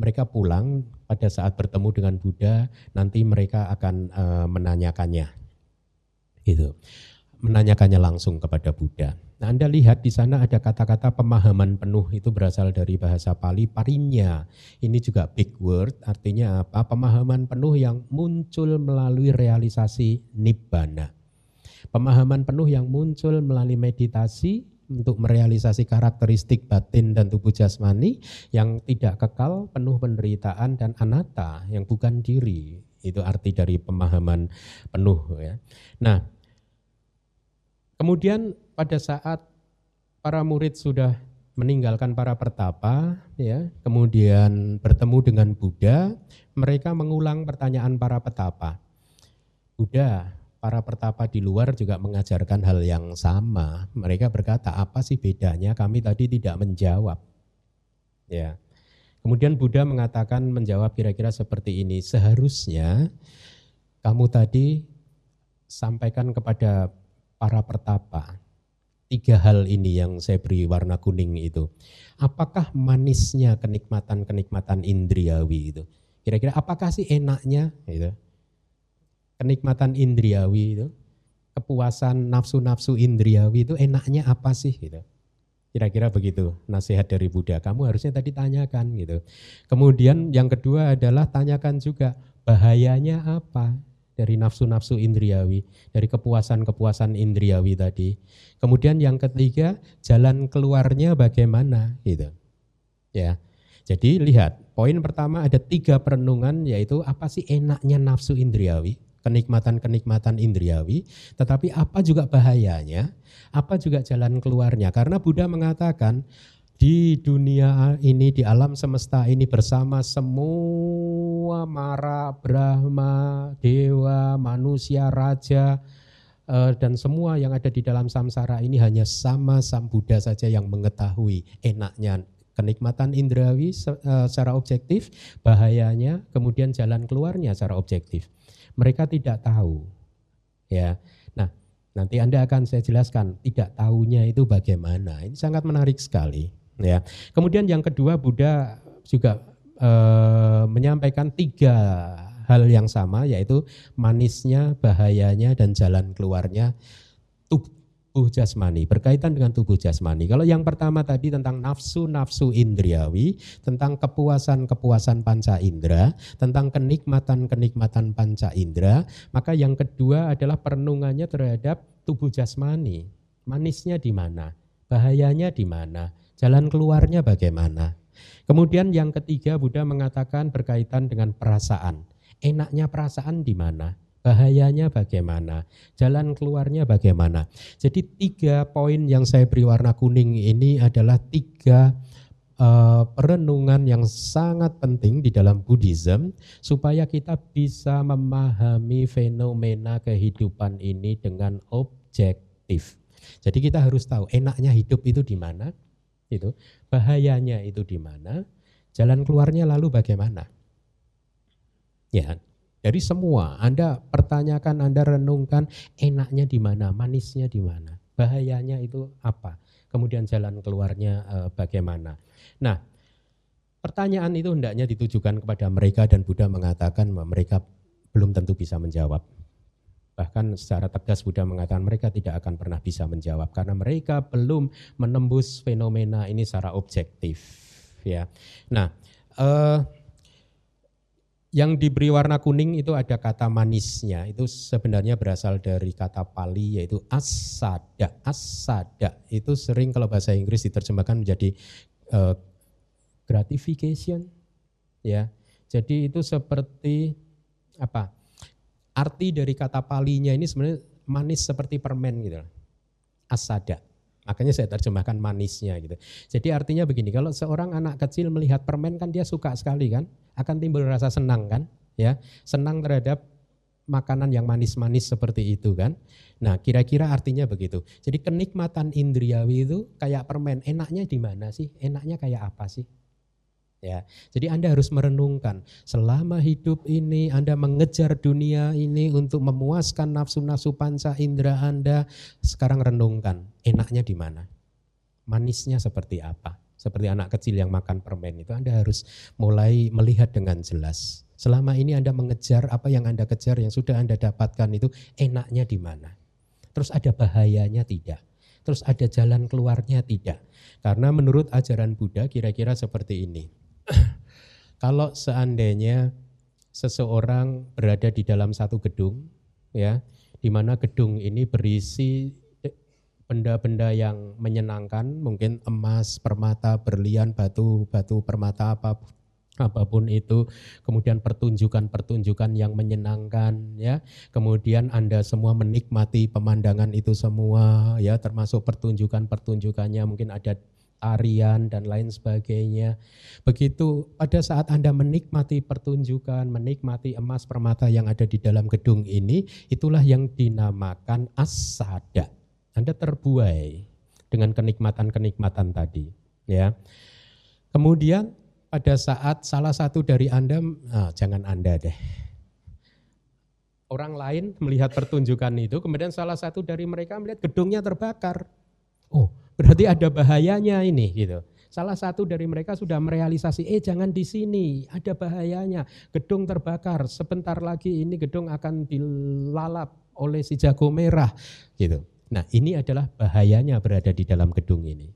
mereka pulang pada saat bertemu dengan Buddha nanti mereka akan eh, menanyakannya itu menanyakannya langsung kepada Buddha. Nah, Anda lihat di sana ada kata-kata pemahaman penuh itu berasal dari bahasa Pali parinya. Ini juga big word, artinya apa? Pemahaman penuh yang muncul melalui realisasi nibbana. Pemahaman penuh yang muncul melalui meditasi untuk merealisasi karakteristik batin dan tubuh jasmani yang tidak kekal, penuh penderitaan dan anatta yang bukan diri. Itu arti dari pemahaman penuh ya. Nah, Kemudian pada saat para murid sudah meninggalkan para pertapa, ya, kemudian bertemu dengan Buddha, mereka mengulang pertanyaan para petapa. Buddha, para pertapa di luar juga mengajarkan hal yang sama. Mereka berkata, apa sih bedanya? Kami tadi tidak menjawab. Ya. Kemudian Buddha mengatakan menjawab kira-kira seperti ini. Seharusnya kamu tadi sampaikan kepada para pertapa. Tiga hal ini yang saya beri warna kuning itu. Apakah manisnya kenikmatan-kenikmatan indriawi itu? Kira-kira apakah sih enaknya itu? Kenikmatan indriawi itu, kepuasan nafsu-nafsu indriawi itu enaknya apa sih gitu? Kira-kira begitu nasihat dari Buddha. Kamu harusnya tadi tanyakan gitu. Kemudian yang kedua adalah tanyakan juga bahayanya apa dari nafsu-nafsu indriawi, dari kepuasan-kepuasan indriawi tadi. Kemudian yang ketiga, jalan keluarnya bagaimana gitu. Ya. Jadi lihat, poin pertama ada tiga perenungan yaitu apa sih enaknya nafsu indriawi, kenikmatan-kenikmatan indriawi, tetapi apa juga bahayanya, apa juga jalan keluarnya. Karena Buddha mengatakan di dunia ini, di alam semesta ini bersama semua mara, Brahma, Dewa, manusia, Raja, eh, dan semua yang ada di dalam samsara ini hanya sama Sang Buddha saja yang mengetahui enaknya kenikmatan indrawi eh, secara objektif, bahayanya, kemudian jalan keluarnya secara objektif. Mereka tidak tahu. Ya. Nah, nanti Anda akan saya jelaskan tidak tahunya itu bagaimana. Ini sangat menarik sekali. Ya. Kemudian yang kedua Buddha juga e, menyampaikan tiga hal yang sama yaitu manisnya, bahayanya dan jalan keluarnya tubuh jasmani berkaitan dengan tubuh jasmani. Kalau yang pertama tadi tentang nafsu-nafsu indriawi, tentang kepuasan-kepuasan panca indera, tentang kenikmatan-kenikmatan panca indera, maka yang kedua adalah perenungannya terhadap tubuh jasmani. Manisnya di mana? Bahayanya di mana? Jalan keluarnya bagaimana? Kemudian yang ketiga Buddha mengatakan berkaitan dengan perasaan. Enaknya perasaan di mana? Bahayanya bagaimana? Jalan keluarnya bagaimana? Jadi tiga poin yang saya beri warna kuning ini adalah tiga uh, perenungan yang sangat penting di dalam Buddhism supaya kita bisa memahami fenomena kehidupan ini dengan objektif. Jadi kita harus tahu enaknya hidup itu di mana, Itu bahayanya itu di mana? Jalan keluarnya lalu bagaimana? Ya, dari semua Anda pertanyakan, Anda renungkan enaknya di mana, manisnya di mana, bahayanya itu apa? Kemudian jalan keluarnya eh, bagaimana? Nah, pertanyaan itu hendaknya ditujukan kepada mereka dan Buddha mengatakan mereka belum tentu bisa menjawab. Bahkan secara tegas Buddha mengatakan mereka tidak akan pernah bisa menjawab karena mereka belum menembus fenomena ini secara objektif. Ya, nah eh, yang diberi warna kuning itu ada kata manisnya. Itu sebenarnya berasal dari kata Pali yaitu asada. Asada itu sering kalau bahasa Inggris diterjemahkan menjadi uh, gratification. Ya, jadi itu seperti apa? Arti dari kata palinya ini sebenarnya manis seperti permen gitu. Asada. Makanya saya terjemahkan manisnya gitu. Jadi artinya begini, kalau seorang anak kecil melihat permen kan dia suka sekali kan, akan timbul rasa senang kan, ya, senang terhadap makanan yang manis-manis seperti itu kan. Nah, kira-kira artinya begitu. Jadi kenikmatan indriawi itu kayak permen, enaknya di mana sih? Enaknya kayak apa sih? Ya, jadi Anda harus merenungkan selama hidup ini Anda mengejar dunia ini untuk memuaskan nafsu-nafsu panca indera Anda. Sekarang renungkan, enaknya di mana? Manisnya seperti apa? Seperti anak kecil yang makan permen itu Anda harus mulai melihat dengan jelas. Selama ini Anda mengejar apa yang Anda kejar yang sudah Anda dapatkan itu enaknya di mana? Terus ada bahayanya tidak? Terus ada jalan keluarnya tidak? Karena menurut ajaran Buddha kira-kira seperti ini kalau seandainya seseorang berada di dalam satu gedung, ya, di mana gedung ini berisi benda-benda yang menyenangkan, mungkin emas, permata, berlian, batu, batu permata apa apa pun itu, kemudian pertunjukan-pertunjukan yang menyenangkan ya. Kemudian Anda semua menikmati pemandangan itu semua ya, termasuk pertunjukan-pertunjukannya mungkin ada tarian dan lain sebagainya. Begitu pada saat Anda menikmati pertunjukan, menikmati emas permata yang ada di dalam gedung ini, itulah yang dinamakan asada. Anda terbuai dengan kenikmatan-kenikmatan tadi, ya. Kemudian pada saat salah satu dari Anda, ah, jangan Anda deh, orang lain melihat pertunjukan itu, kemudian salah satu dari mereka melihat gedungnya terbakar. Oh, Berarti ada bahayanya ini gitu. Salah satu dari mereka sudah merealisasi, eh jangan di sini, ada bahayanya. Gedung terbakar, sebentar lagi ini gedung akan dilalap oleh si jago merah gitu. Nah ini adalah bahayanya berada di dalam gedung ini.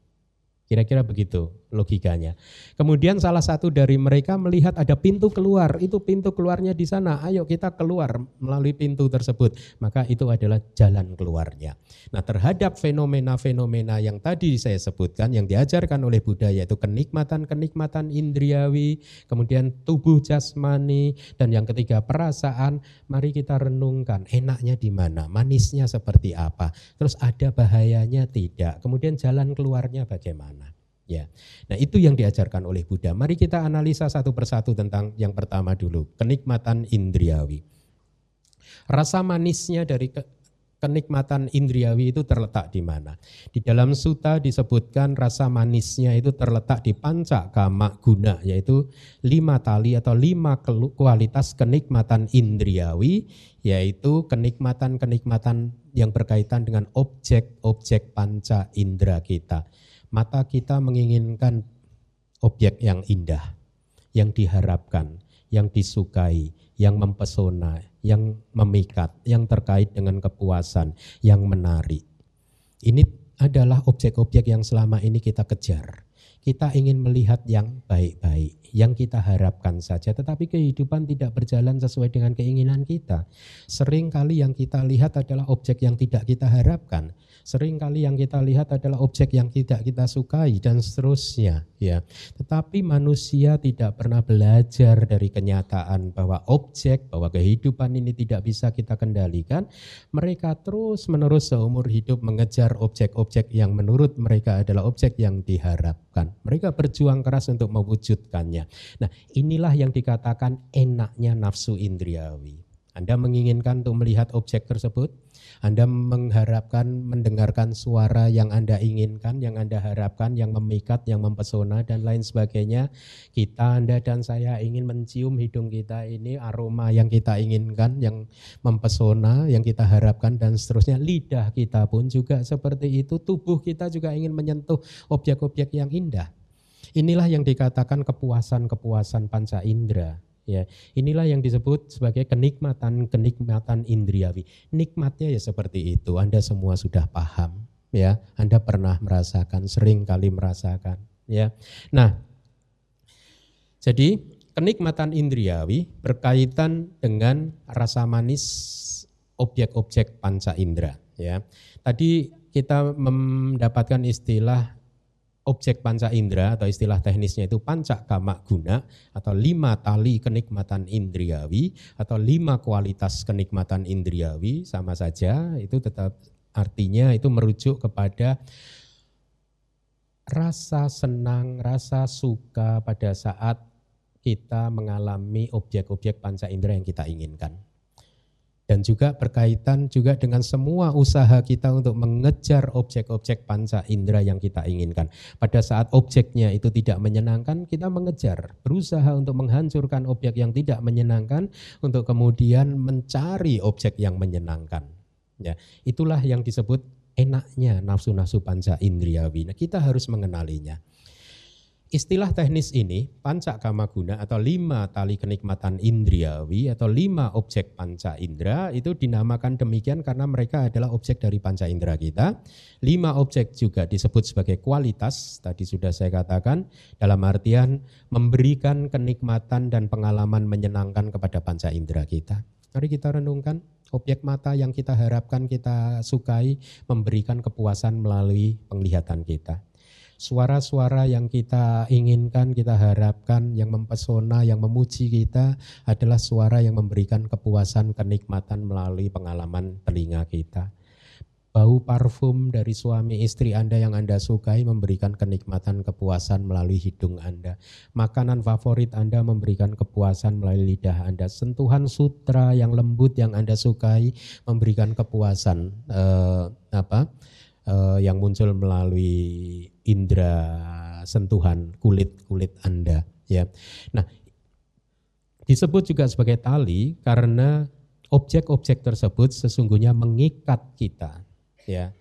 Kira-kira begitu logikanya. Kemudian salah satu dari mereka melihat ada pintu keluar, itu pintu keluarnya di sana. Ayo kita keluar melalui pintu tersebut. Maka itu adalah jalan keluarnya. Nah, terhadap fenomena-fenomena yang tadi saya sebutkan yang diajarkan oleh Buddha yaitu kenikmatan-kenikmatan indriawi, kemudian tubuh jasmani dan yang ketiga perasaan, mari kita renungkan enaknya di mana, manisnya seperti apa, terus ada bahayanya tidak, kemudian jalan keluarnya bagaimana. Ya. Nah, itu yang diajarkan oleh Buddha. Mari kita analisa satu persatu tentang yang pertama dulu, kenikmatan indriawi. Rasa manisnya dari ke, kenikmatan indriawi itu terletak di mana? Di dalam suta disebutkan rasa manisnya itu terletak di panca kama guna, yaitu lima tali atau lima kualitas kenikmatan indriawi, yaitu kenikmatan-kenikmatan yang berkaitan dengan objek-objek panca indera kita Mata kita menginginkan objek yang indah, yang diharapkan, yang disukai, yang mempesona, yang memikat, yang terkait dengan kepuasan, yang menarik. Ini adalah objek-objek yang selama ini kita kejar. Kita ingin melihat yang baik-baik, yang kita harapkan saja, tetapi kehidupan tidak berjalan sesuai dengan keinginan kita. Sering kali yang kita lihat adalah objek yang tidak kita harapkan. Sering kali yang kita lihat adalah objek yang tidak kita sukai dan seterusnya, ya. Tetapi manusia tidak pernah belajar dari kenyataan bahwa objek, bahwa kehidupan ini tidak bisa kita kendalikan. Mereka terus-menerus seumur hidup mengejar objek-objek yang menurut mereka adalah objek yang diharapkan. Mereka berjuang keras untuk mewujudkannya. Nah, inilah yang dikatakan enaknya nafsu indriawi. Anda menginginkan untuk melihat objek tersebut, Anda mengharapkan mendengarkan suara yang Anda inginkan, yang Anda harapkan, yang memikat, yang mempesona dan lain sebagainya. Kita, Anda dan saya ingin mencium hidung kita ini aroma yang kita inginkan, yang mempesona, yang kita harapkan dan seterusnya. Lidah kita pun juga seperti itu, tubuh kita juga ingin menyentuh objek-objek yang indah. Inilah yang dikatakan kepuasan-kepuasan panca indera Ya, inilah yang disebut sebagai kenikmatan-kenikmatan indriawi. Nikmatnya ya seperti itu. Anda semua sudah paham, ya. Anda pernah merasakan, sering kali merasakan, ya. Nah, jadi kenikmatan indriawi berkaitan dengan rasa manis objek-objek panca indera, ya. Tadi kita mendapatkan istilah objek panca indera atau istilah teknisnya itu panca kama guna atau lima tali kenikmatan indriawi atau lima kualitas kenikmatan indriawi sama saja itu tetap artinya itu merujuk kepada rasa senang, rasa suka pada saat kita mengalami objek-objek panca indera yang kita inginkan dan juga berkaitan juga dengan semua usaha kita untuk mengejar objek-objek panca indera yang kita inginkan. Pada saat objeknya itu tidak menyenangkan, kita mengejar, berusaha untuk menghancurkan objek yang tidak menyenangkan untuk kemudian mencari objek yang menyenangkan. Ya, itulah yang disebut enaknya nafsu-nafsu panca indriawi. Nah, kita harus mengenalinya. Istilah teknis ini, panca kama guna atau lima tali kenikmatan indriawi atau lima objek panca indera itu dinamakan demikian karena mereka adalah objek dari panca indera kita. Lima objek juga disebut sebagai kualitas, tadi sudah saya katakan, dalam artian memberikan kenikmatan dan pengalaman menyenangkan kepada panca indera kita. Mari kita renungkan, objek mata yang kita harapkan, kita sukai, memberikan kepuasan melalui penglihatan kita Suara-suara yang kita inginkan, kita harapkan, yang mempesona, yang memuji kita adalah suara yang memberikan kepuasan, kenikmatan melalui pengalaman telinga kita. Bau parfum dari suami istri Anda yang Anda sukai memberikan kenikmatan kepuasan melalui hidung Anda. Makanan favorit Anda memberikan kepuasan melalui lidah Anda. Sentuhan sutra yang lembut yang Anda sukai memberikan kepuasan eh, apa? Uh, yang muncul melalui indera sentuhan kulit kulit anda ya nah disebut juga sebagai tali karena objek-objek tersebut sesungguhnya mengikat kita ya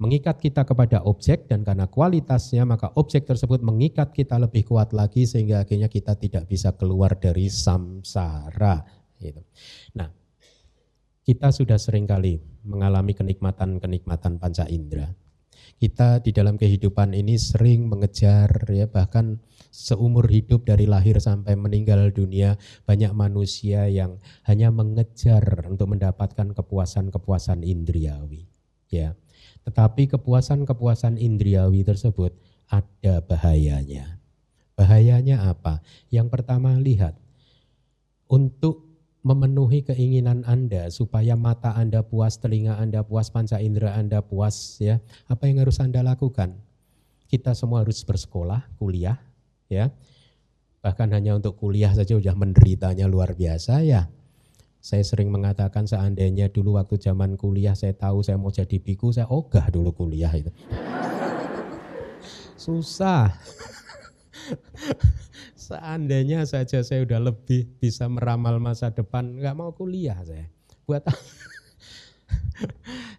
mengikat kita kepada objek dan karena kualitasnya maka objek tersebut mengikat kita lebih kuat lagi sehingga akhirnya kita tidak bisa keluar dari samsara gitu. Nah, kita sudah sering kali mengalami kenikmatan-kenikmatan panca indera. Kita di dalam kehidupan ini sering mengejar ya bahkan seumur hidup dari lahir sampai meninggal dunia banyak manusia yang hanya mengejar untuk mendapatkan kepuasan-kepuasan indriawi ya. Tetapi kepuasan-kepuasan indriawi tersebut ada bahayanya. Bahayanya apa? Yang pertama lihat untuk memenuhi keinginan Anda supaya mata Anda puas, telinga Anda puas, panca indera Anda puas ya. Apa yang harus Anda lakukan? Kita semua harus bersekolah, kuliah ya. Bahkan hanya untuk kuliah saja sudah menderitanya luar biasa ya. Saya sering mengatakan seandainya dulu waktu zaman kuliah saya tahu saya mau jadi biku, saya ogah dulu kuliah itu. Susah. Seandainya saja saya udah lebih bisa meramal masa depan, nggak mau kuliah saya. Buat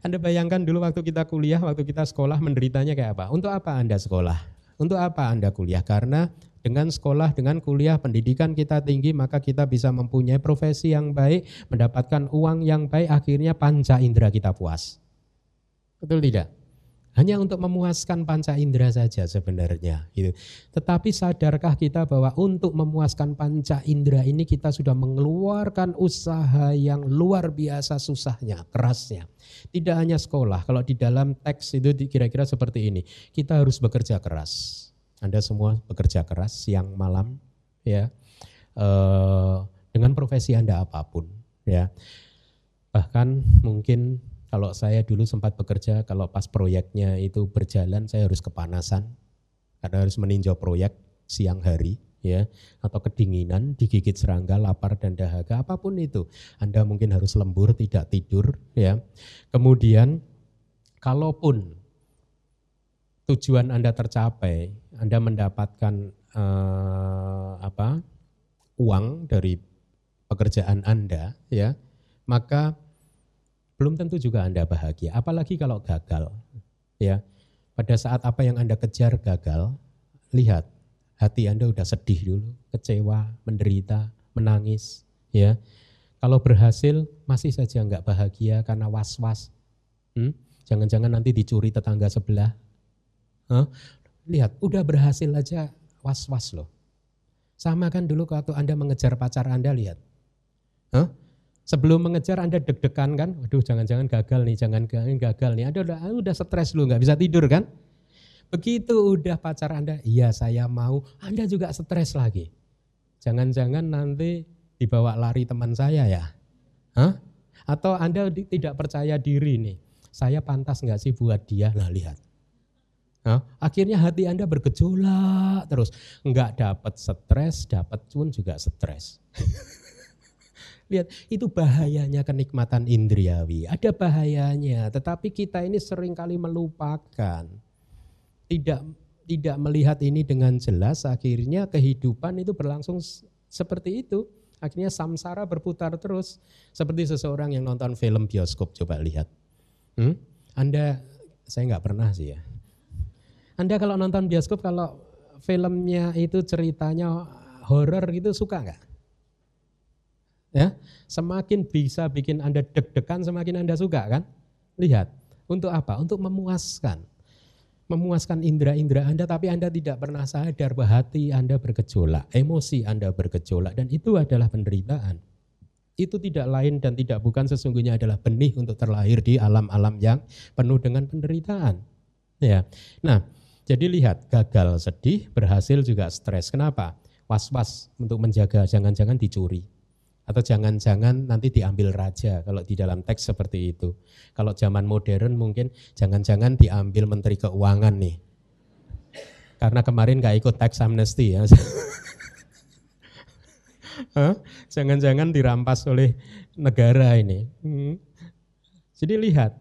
Anda bayangkan dulu waktu kita kuliah, waktu kita sekolah menderitanya kayak apa? Untuk apa Anda sekolah? Untuk apa Anda kuliah? Karena dengan sekolah, dengan kuliah, pendidikan kita tinggi, maka kita bisa mempunyai profesi yang baik, mendapatkan uang yang baik, akhirnya panca indera kita puas. Betul tidak? Hanya untuk memuaskan panca indera saja sebenarnya. Gitu. Tetapi sadarkah kita bahwa untuk memuaskan panca indera ini kita sudah mengeluarkan usaha yang luar biasa susahnya, kerasnya. Tidak hanya sekolah, kalau di dalam teks itu kira-kira seperti ini. Kita harus bekerja keras. Anda semua bekerja keras siang malam, ya, e, dengan profesi Anda apa pun, ya. Bahkan mungkin kalau saya dulu sempat bekerja, kalau pas proyeknya itu berjalan, saya harus kepanasan karena harus meninjau proyek siang hari, ya atau kedinginan, digigit serangga, lapar dan dahaga, apa pun itu. Anda mungkin harus lembur, tidak tidur, ya. Kemudian kalaupun tujuan Anda tercapai, Anda mendapatkan eh, apa? uang dari pekerjaan Anda, ya, maka belum tentu juga Anda bahagia. Apalagi kalau gagal, ya. Pada saat apa yang Anda kejar gagal, lihat hati Anda udah sedih dulu, kecewa, menderita, menangis, ya. Kalau berhasil masih saja nggak bahagia karena was-was. Hmm? Jangan-jangan nanti dicuri tetangga sebelah. Huh? Lihat, udah berhasil aja was-was loh. Sama kan dulu waktu Anda mengejar pacar Anda, lihat. Huh? Sebelum mengejar Anda deg-degan kan, waduh jangan-jangan gagal nih, jangan gagal nih. Anda udah, udah stres lu, nggak bisa tidur kan? Begitu udah pacar Anda, iya saya mau, Anda juga stres lagi. Jangan-jangan nanti dibawa lari teman saya ya. Hah? Atau Anda tidak percaya diri nih, saya pantas nggak sih buat dia? Nah lihat. Nah, akhirnya hati Anda bergejolak terus. Nggak dapat stres, dapat pun juga stres. Lihat, itu bahayanya kenikmatan indriawi. Ada bahayanya, tetapi kita ini sering kali melupakan tidak tidak melihat ini dengan jelas, akhirnya kehidupan itu berlangsung seperti itu. Akhirnya samsara berputar terus. Seperti seseorang yang nonton film bioskop, coba lihat. Hmm? Anda, saya nggak pernah sih ya. Anda kalau nonton bioskop, kalau filmnya itu ceritanya horor gitu, suka nggak? Ya, semakin bisa bikin Anda deg-degan, semakin Anda suka kan? Lihat, untuk apa? Untuk memuaskan memuaskan indera-indera Anda, tapi Anda tidak pernah sadar bahwa hati Anda bergejolak, emosi Anda bergejolak, dan itu adalah penderitaan. Itu tidak lain dan tidak bukan sesungguhnya adalah benih untuk terlahir di alam-alam yang penuh dengan penderitaan. Ya, nah jadi lihat gagal sedih, berhasil juga stres. Kenapa? Was-was untuk menjaga jangan-jangan dicuri atau jangan-jangan nanti diambil raja kalau di dalam teks seperti itu. Kalau zaman modern mungkin jangan-jangan diambil menteri keuangan nih. Karena kemarin gak ikut teks amnesty ya. Jangan-jangan dirampas oleh negara ini. Hmm. Jadi lihat,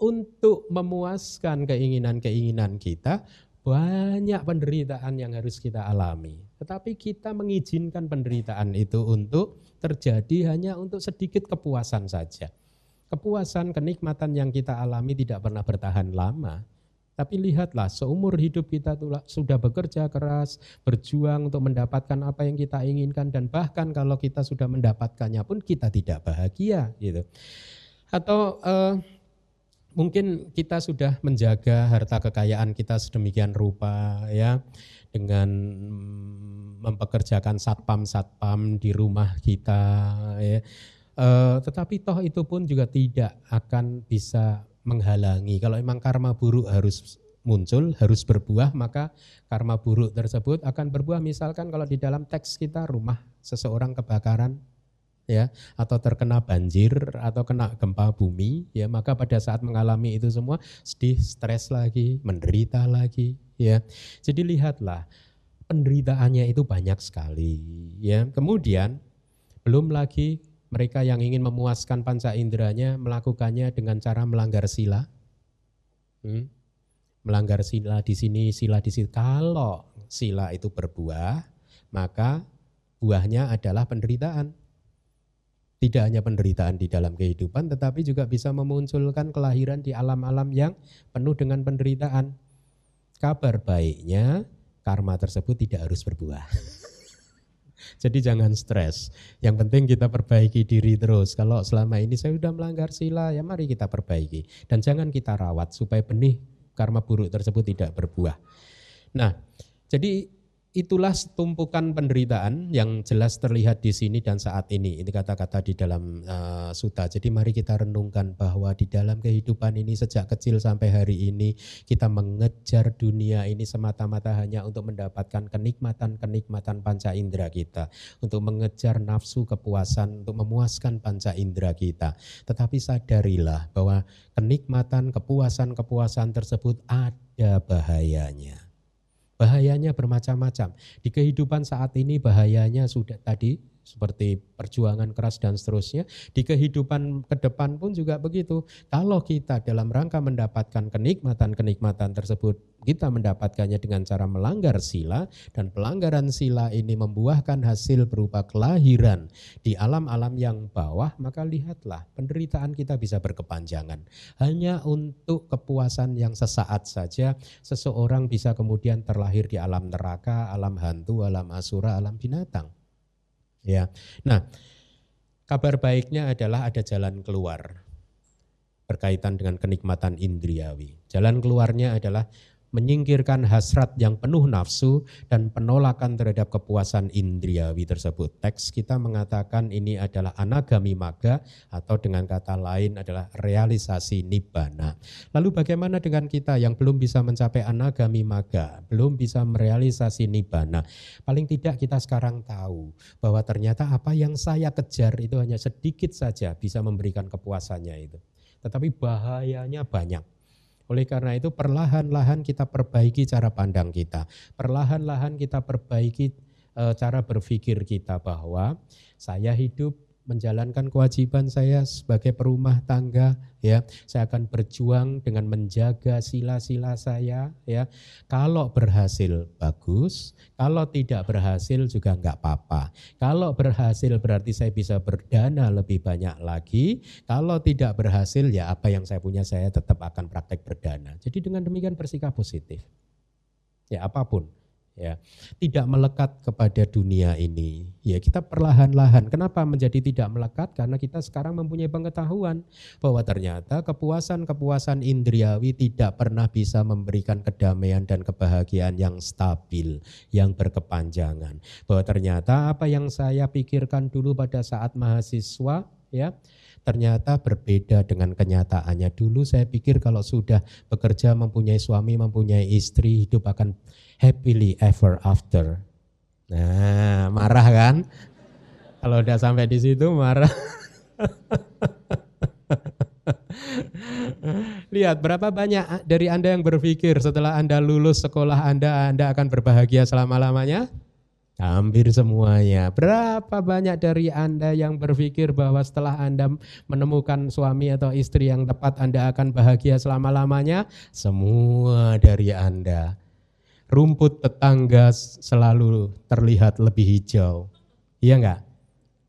untuk memuaskan keinginan-keinginan kita, banyak penderitaan yang harus kita alami. Tetapi kita mengizinkan penderitaan itu untuk terjadi hanya untuk sedikit kepuasan saja. Kepuasan, kenikmatan yang kita alami tidak pernah bertahan lama. Tapi lihatlah, seumur hidup kita sudah bekerja keras, berjuang untuk mendapatkan apa yang kita inginkan dan bahkan kalau kita sudah mendapatkannya pun kita tidak bahagia gitu. Atau uh, mungkin kita sudah menjaga harta kekayaan kita sedemikian rupa ya dengan mempekerjakan satpam-satpam di rumah kita ya. E, tetapi toh itu pun juga tidak akan bisa menghalangi kalau memang karma buruk harus muncul harus berbuah maka karma buruk tersebut akan berbuah misalkan kalau di dalam teks kita rumah seseorang kebakaran ya atau terkena banjir atau kena gempa bumi ya maka pada saat mengalami itu semua sedih stres lagi menderita lagi ya. Jadi lihatlah penderitaannya itu banyak sekali ya. Kemudian belum lagi mereka yang ingin memuaskan panca inderanya melakukannya dengan cara melanggar sila. Hmm? melanggar sila di sini sila di sini kalau sila itu berbuah maka buahnya adalah penderitaan tidak hanya penderitaan di dalam kehidupan, tetapi juga bisa memunculkan kelahiran di alam-alam yang penuh dengan penderitaan. Kabar baiknya, karma tersebut tidak harus berbuah. Jadi jangan stres. Yang penting kita perbaiki diri terus. Kalau selama ini saya sudah melanggar sila, ya mari kita perbaiki. Dan jangan kita rawat supaya benih karma buruk tersebut tidak berbuah. Nah, jadi itulah tumpukan penderitaan yang jelas terlihat di sini dan saat ini. Ini kata-kata di dalam uh, suta. Jadi mari kita renungkan bahwa di dalam kehidupan ini sejak kecil sampai hari ini kita mengejar dunia ini semata-mata hanya untuk mendapatkan kenikmatan-kenikmatan panca indera kita, untuk mengejar nafsu kepuasan, untuk memuaskan panca indera kita. Tetapi sadarilah bahwa kenikmatan, kepuasan-kepuasan tersebut ada bahayanya Bahayanya bermacam-macam. Di kehidupan saat ini bahayanya sudah tadi seperti perjuangan keras dan seterusnya. Di kehidupan ke depan pun juga begitu. Kalau kita dalam rangka mendapatkan kenikmatan-kenikmatan tersebut, kita mendapatkannya dengan cara melanggar sila dan pelanggaran sila ini membuahkan hasil berupa kelahiran di alam-alam yang bawah, maka lihatlah penderitaan kita bisa berkepanjangan. Hanya untuk kepuasan yang sesaat saja seseorang bisa kemudian terlahir di alam neraka, alam hantu, alam asura, alam binatang. Ya. Nah, kabar baiknya adalah ada jalan keluar berkaitan dengan kenikmatan indriawi. Jalan keluarnya adalah menyingkirkan hasrat yang penuh nafsu dan penolakan terhadap kepuasan indriawi tersebut. Teks kita mengatakan ini adalah anagami maga atau dengan kata lain adalah realisasi nibbana. Lalu bagaimana dengan kita yang belum bisa mencapai anagami maga, belum bisa merealisasi nibbana? Paling tidak kita sekarang tahu bahwa ternyata apa yang saya kejar itu hanya sedikit saja bisa memberikan kepuasannya itu. Tetapi bahayanya banyak oleh karena itu perlahan-lahan kita perbaiki cara pandang kita. Perlahan-lahan kita perbaiki e, cara berpikir kita bahwa saya hidup menjalankan kewajiban saya sebagai perumah tangga ya. Saya akan berjuang dengan menjaga sila-sila saya ya. Kalau berhasil bagus. Kalau tidak berhasil juga enggak apa-apa. Kalau berhasil berarti saya bisa berdana lebih banyak lagi. Kalau tidak berhasil ya apa yang saya punya saya tetap akan praktek berdana. Jadi dengan demikian bersikap positif. Ya apa pun ya tidak melekat kepada dunia ini. Ya kita perlahan-lahan kenapa menjadi tidak melekat? Karena kita sekarang mempunyai pengetahuan bahwa ternyata kepuasan-kepuasan indriawi tidak pernah bisa memberikan kedamaian dan kebahagiaan yang stabil yang berkepanjangan. Bahwa ternyata apa yang saya pikirkan dulu pada saat mahasiswa ya ternyata berbeda dengan kenyataannya. Dulu saya pikir kalau sudah bekerja mempunyai suami, mempunyai istri, hidup akan happily ever after. Nah, marah kan? Kalau udah sampai di situ marah. Lihat berapa banyak dari Anda yang berpikir setelah Anda lulus sekolah Anda, Anda akan berbahagia selama-lamanya? Hampir semuanya. Berapa banyak dari Anda yang berpikir bahwa setelah Anda menemukan suami atau istri yang tepat Anda akan bahagia selama-lamanya? Semua dari Anda rumput tetangga selalu terlihat lebih hijau. Iya enggak?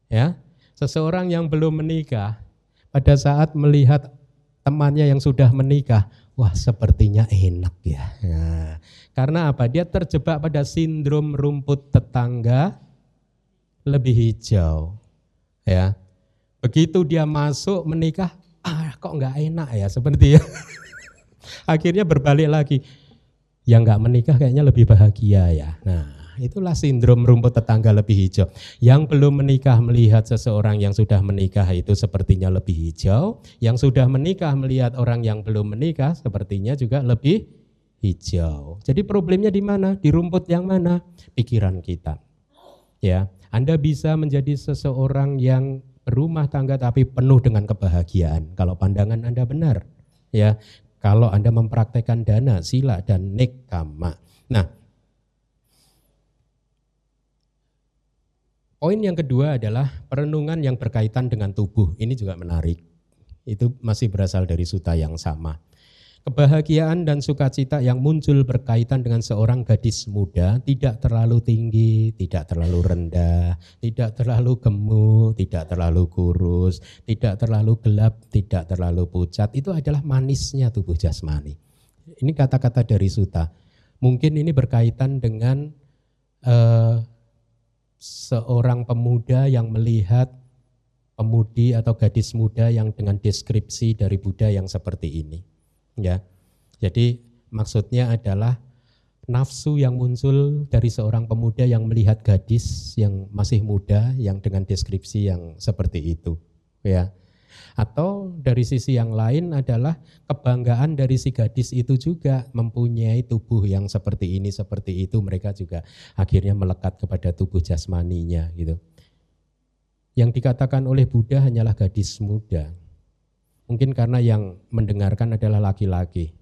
Ya. Seseorang yang belum menikah pada saat melihat temannya yang sudah menikah, wah sepertinya enak ya. Nah, karena apa? Dia terjebak pada sindrom rumput tetangga lebih hijau. Ya. Begitu dia masuk menikah, ah kok enggak enak ya seperti ya. Akhirnya berbalik lagi yang nggak menikah kayaknya lebih bahagia ya. Nah, itulah sindrom rumput tetangga lebih hijau. Yang belum menikah melihat seseorang yang sudah menikah itu sepertinya lebih hijau. Yang sudah menikah melihat orang yang belum menikah sepertinya juga lebih hijau. Jadi problemnya di mana? Di rumput yang mana? Pikiran kita. Ya, Anda bisa menjadi seseorang yang berumah tangga tapi penuh dengan kebahagiaan kalau pandangan Anda benar. Ya, kalau Anda mempraktekkan dana, sila, dan nekama. Nah, poin yang kedua adalah perenungan yang berkaitan dengan tubuh. Ini juga menarik. Itu masih berasal dari suta yang sama. Kebahagiaan dan sukacita yang muncul berkaitan dengan seorang gadis muda tidak terlalu tinggi, tidak terlalu rendah, tidak terlalu gemuk, tidak terlalu kurus, tidak terlalu gelap, tidak terlalu pucat. Itu adalah manisnya tubuh jasmani. Ini kata-kata dari Suta. Mungkin ini berkaitan dengan uh, seorang pemuda yang melihat pemudi atau gadis muda yang dengan deskripsi dari Buddha yang seperti ini Ya. Jadi maksudnya adalah nafsu yang muncul dari seorang pemuda yang melihat gadis yang masih muda yang dengan deskripsi yang seperti itu, ya. Atau dari sisi yang lain adalah kebanggaan dari si gadis itu juga mempunyai tubuh yang seperti ini, seperti itu, mereka juga akhirnya melekat kepada tubuh jasmaninya gitu. Yang dikatakan oleh Buddha hanyalah gadis muda, Mungkin karena yang mendengarkan adalah laki-laki.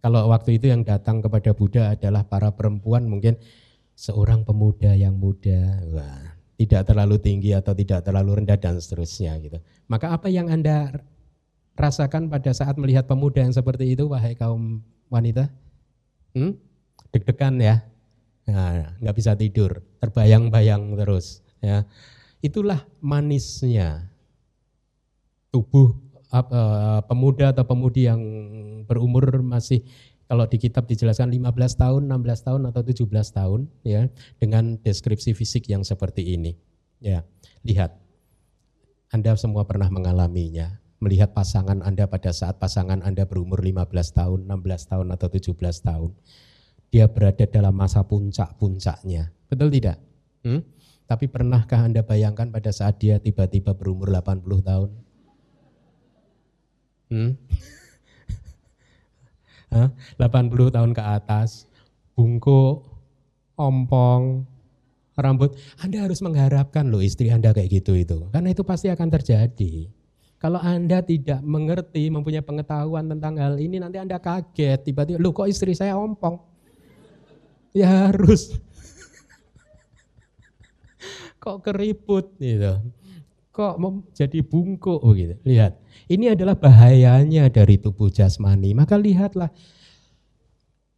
Kalau waktu itu yang datang kepada Buddha adalah para perempuan mungkin seorang pemuda yang muda, wah, tidak terlalu tinggi atau tidak terlalu rendah dan seterusnya gitu. Maka apa yang Anda rasakan pada saat melihat pemuda yang seperti itu wahai kaum wanita? Hmm? Deg-degan ya? Nah, nggak bisa tidur, terbayang-bayang terus ya. Itulah manisnya tubuh uh, pemuda atau pemudi yang berumur masih kalau di kitab dijelaskan 15 tahun, 16 tahun atau 17 tahun ya dengan deskripsi fisik yang seperti ini. Ya, lihat. Anda semua pernah mengalaminya, melihat pasangan Anda pada saat pasangan Anda berumur 15 tahun, 16 tahun atau 17 tahun. Dia berada dalam masa puncak-puncaknya. Betul tidak? Hmm? Tapi pernahkah Anda bayangkan pada saat dia tiba-tiba berumur 80 tahun, Hmm? 80 tahun ke atas, bungkuk, ompong, rambut. Anda harus mengharapkan loh istri Anda kayak gitu itu. Karena itu pasti akan terjadi. Kalau Anda tidak mengerti, mempunyai pengetahuan tentang hal ini, nanti Anda kaget. Tiba-tiba, lu kok istri saya ompong? Ya harus. kok keriput gitu. Kok jadi bungkuk gitu. Lihat, ini adalah bahayanya dari tubuh jasmani. Maka lihatlah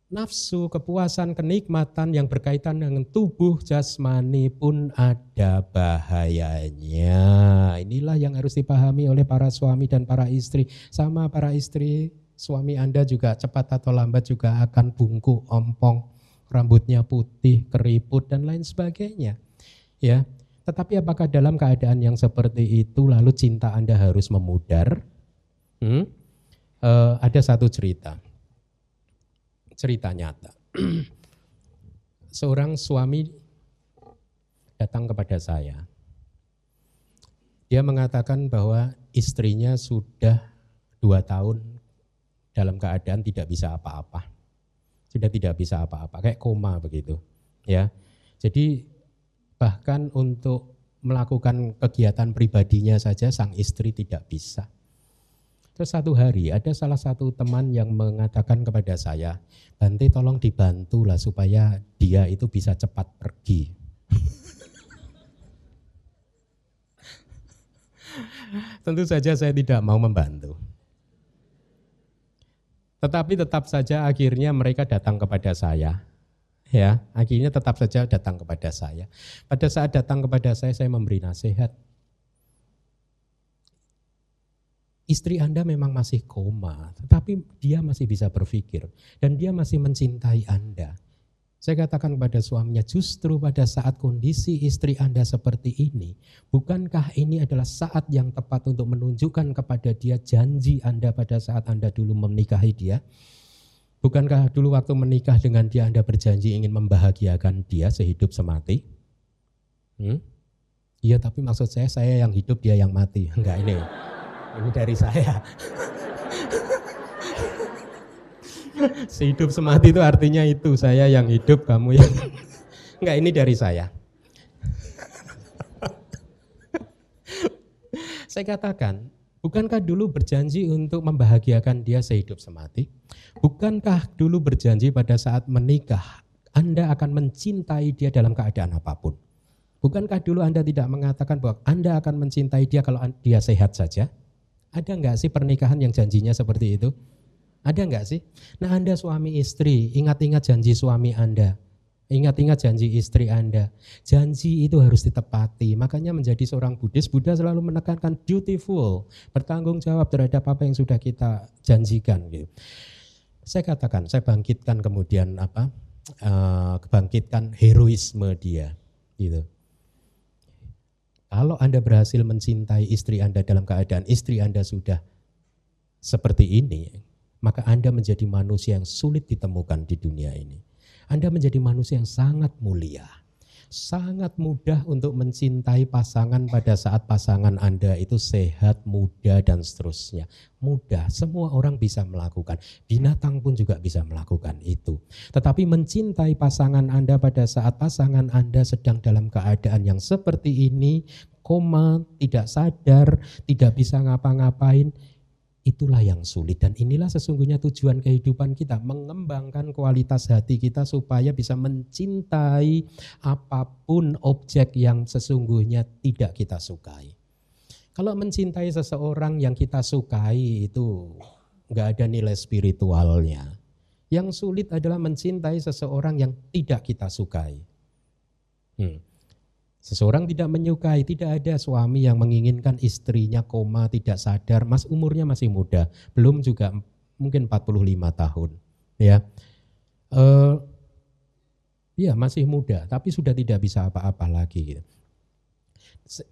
nafsu, kepuasan, kenikmatan yang berkaitan dengan tubuh jasmani pun ada bahayanya. Inilah yang harus dipahami oleh para suami dan para istri. Sama para istri, suami Anda juga cepat atau lambat juga akan bungkuk, ompong, rambutnya putih, keriput dan lain sebagainya. Ya, tetapi apakah dalam keadaan yang seperti itu lalu cinta Anda harus memudar? Hmm? Uh, ada satu cerita, cerita nyata. Seorang suami datang kepada saya. Dia mengatakan bahwa istrinya sudah dua tahun dalam keadaan tidak bisa apa-apa, sudah tidak bisa apa-apa, kayak koma begitu, ya. Jadi Bahkan untuk melakukan kegiatan pribadinya saja sang istri tidak bisa. Terus satu hari ada salah satu teman yang mengatakan kepada saya, Bante tolong dibantu lah supaya dia itu bisa cepat pergi. Tentu saja saya tidak mau membantu. Tetapi tetap saja akhirnya mereka datang kepada saya ya akhirnya tetap saja datang kepada saya. Pada saat datang kepada saya, saya memberi nasihat. Istri Anda memang masih koma, tetapi dia masih bisa berpikir dan dia masih mencintai Anda. Saya katakan kepada suaminya, justru pada saat kondisi istri Anda seperti ini, bukankah ini adalah saat yang tepat untuk menunjukkan kepada dia janji Anda pada saat Anda dulu menikahi dia? Bukankah dulu waktu menikah dengan dia Anda berjanji ingin membahagiakan dia sehidup semati? Hmm? Iya tapi maksud saya saya yang hidup dia yang mati. Enggak ini. Ini dari saya. sehidup semati itu artinya itu saya yang hidup kamu yang enggak ini dari saya. saya katakan Bukankah dulu berjanji untuk membahagiakan dia sehidup semati? Bukankah dulu berjanji pada saat menikah Anda akan mencintai dia dalam keadaan apa pun? Bukankah dulu Anda tidak mengatakan bahwa Anda akan mencintai dia kalau dia sehat saja? Ada nggak sih pernikahan yang janjinya seperti itu? Ada nggak sih? Nah Anda suami istri, ingat-ingat janji suami Anda. Ingat-ingat janji istri Anda. Janji itu harus ditepati. Makanya menjadi seorang Buddhis, Buddha selalu menekankan dutiful, bertanggung jawab terhadap apa yang sudah kita janjikan. Gitu. Saya katakan, saya bangkitkan kemudian apa? Uh, kebangkitkan heroisme dia, gitu. Kalau Anda berhasil mencintai istri Anda dalam keadaan istri Anda sudah seperti ini, maka Anda menjadi manusia yang sulit ditemukan di dunia ini. Anda menjadi manusia yang sangat mulia. Sangat mudah untuk mencintai pasangan pada saat pasangan Anda itu sehat, muda, dan seterusnya. Mudah, semua orang bisa melakukan. Binatang pun juga bisa melakukan itu. Tetapi mencintai pasangan Anda pada saat pasangan Anda sedang dalam keadaan yang seperti ini, koma, tidak sadar, tidak bisa ngapa-ngapain, Itulah yang sulit dan inilah sesungguhnya tujuan kehidupan kita mengembangkan kualitas hati kita supaya bisa mencintai apa pun objek yang sesungguhnya tidak kita sukai. Kalau mencintai seseorang yang kita sukai itu nggak ada nilai spiritualnya. Yang sulit adalah mencintai seseorang yang tidak kita sukai. Hmm. Seseorang tidak menyukai, tidak ada suami yang menginginkan istrinya koma, tidak sadar, mas umurnya masih muda, belum juga mungkin 45 tahun. Ya, uh, ya masih muda, tapi sudah tidak bisa apa-apa lagi. Gitu.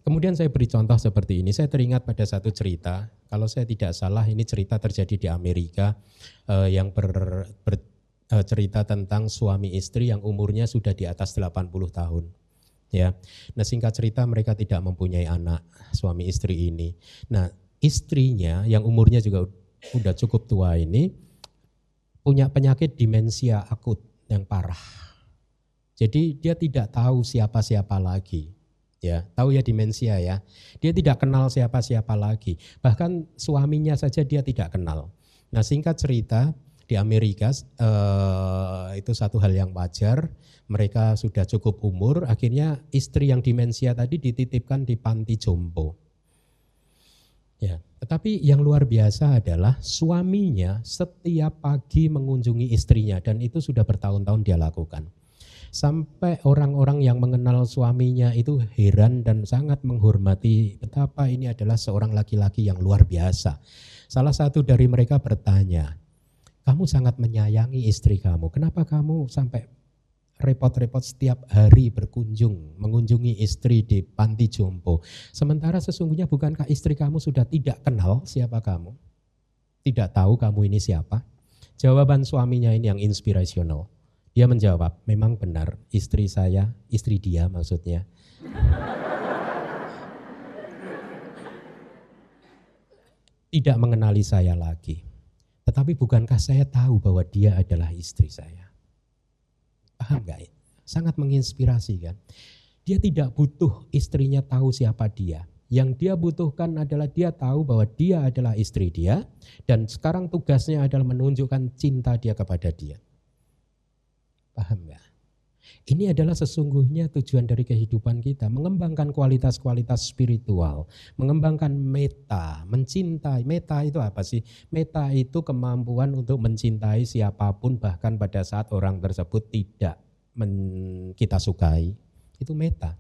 Kemudian saya beri contoh seperti ini. Saya teringat pada satu cerita. Kalau saya tidak salah, ini cerita terjadi di Amerika uh, yang ber, ber, uh, cerita tentang suami istri yang umurnya sudah di atas 80 tahun ya. Nah singkat cerita mereka tidak mempunyai anak suami istri ini. Nah istrinya yang umurnya juga udah cukup tua ini punya penyakit demensia akut yang parah. Jadi dia tidak tahu siapa-siapa lagi. Ya, tahu ya demensia ya. Dia tidak kenal siapa-siapa lagi. Bahkan suaminya saja dia tidak kenal. Nah, singkat cerita, di Amerika uh, itu satu hal yang wajar. Mereka sudah cukup umur, akhirnya istri yang demensia tadi dititipkan di panti jompo. Ya, tetapi yang luar biasa adalah suaminya setiap pagi mengunjungi istrinya dan itu sudah bertahun-tahun dia lakukan. Sampai orang-orang yang mengenal suaminya itu heran dan sangat menghormati betapa ini adalah seorang laki-laki yang luar biasa. Salah satu dari mereka bertanya, kamu sangat menyayangi istri kamu. Kenapa kamu sampai repot-repot setiap hari berkunjung, mengunjungi istri di panti jompo. Sementara sesungguhnya bukankah istri kamu sudah tidak kenal siapa kamu? Tidak tahu kamu ini siapa? Jawaban suaminya ini yang inspirasional. Dia menjawab, memang benar istri saya, istri dia maksudnya. tidak mengenali saya lagi. Tetapi bukankah saya tahu bahwa dia adalah istri saya? Paham gak? Sangat menginspirasi kan? Dia tidak butuh istrinya tahu siapa dia. Yang dia butuhkan adalah dia tahu bahwa dia adalah istri dia dan sekarang tugasnya adalah menunjukkan cinta dia kepada dia. Paham gak? Ini adalah sesungguhnya tujuan dari kehidupan kita, mengembangkan kualitas-kualitas spiritual, mengembangkan meta, mencintai. Meta itu apa sih? Meta itu kemampuan untuk mencintai siapa pun bahkan pada saat orang tersebut tidak men, kita sukai. Itu meta.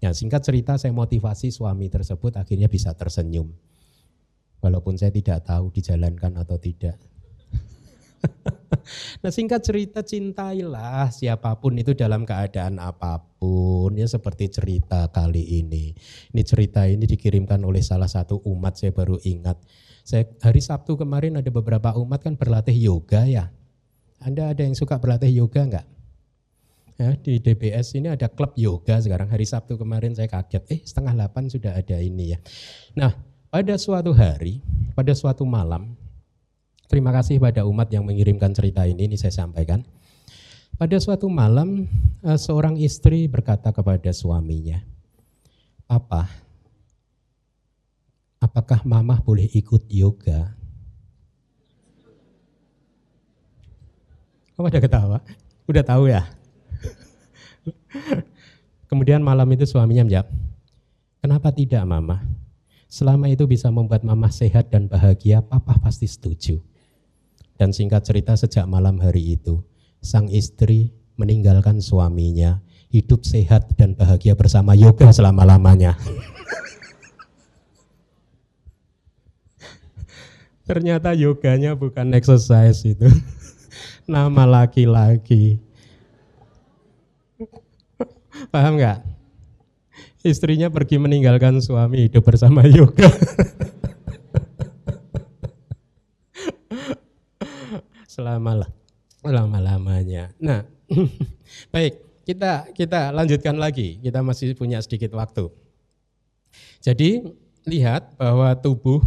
Ya, singkat cerita saya motivasi suami tersebut akhirnya bisa tersenyum. Walaupun saya tidak tahu dijalankan atau tidak. nah singkat cerita cintailah siapa pun itu dalam keadaan apa pun ya seperti cerita kali ini. Ini cerita ini dikirimkan oleh salah satu umat saya baru ingat. Saya hari Sabtu kemarin ada beberapa umat kan berlatih yoga ya. Anda ada yang suka berlatih yoga enggak? Ya, di DBS ini ada klub yoga sekarang hari Sabtu kemarin saya kaget eh setengah delapan sudah ada ini ya. Nah pada suatu hari pada suatu malam Terima kasih pada umat yang mengirimkan cerita ini, ini saya sampaikan. Pada suatu malam, eh, seorang istri berkata kepada suaminya, Papa, apakah mama boleh ikut yoga? Kamu ada ketawa? Udah tahu ya? Kemudian malam itu suaminya menjawab, kenapa tidak mama? Selama itu bisa membuat mama sehat dan bahagia, papa pasti setuju. Dan singkat cerita sejak malam hari itu, sang istri meninggalkan suaminya, hidup sehat dan bahagia bersama yoga selama-lamanya. Ternyata yoganya bukan exercise itu. Nama laki-laki. Paham nggak? Istrinya pergi meninggalkan suami hidup bersama yoga. selama lama-lamanya. Nah, baik, kita kita lanjutkan lagi. Kita masih punya sedikit waktu. Jadi lihat bahwa tubuh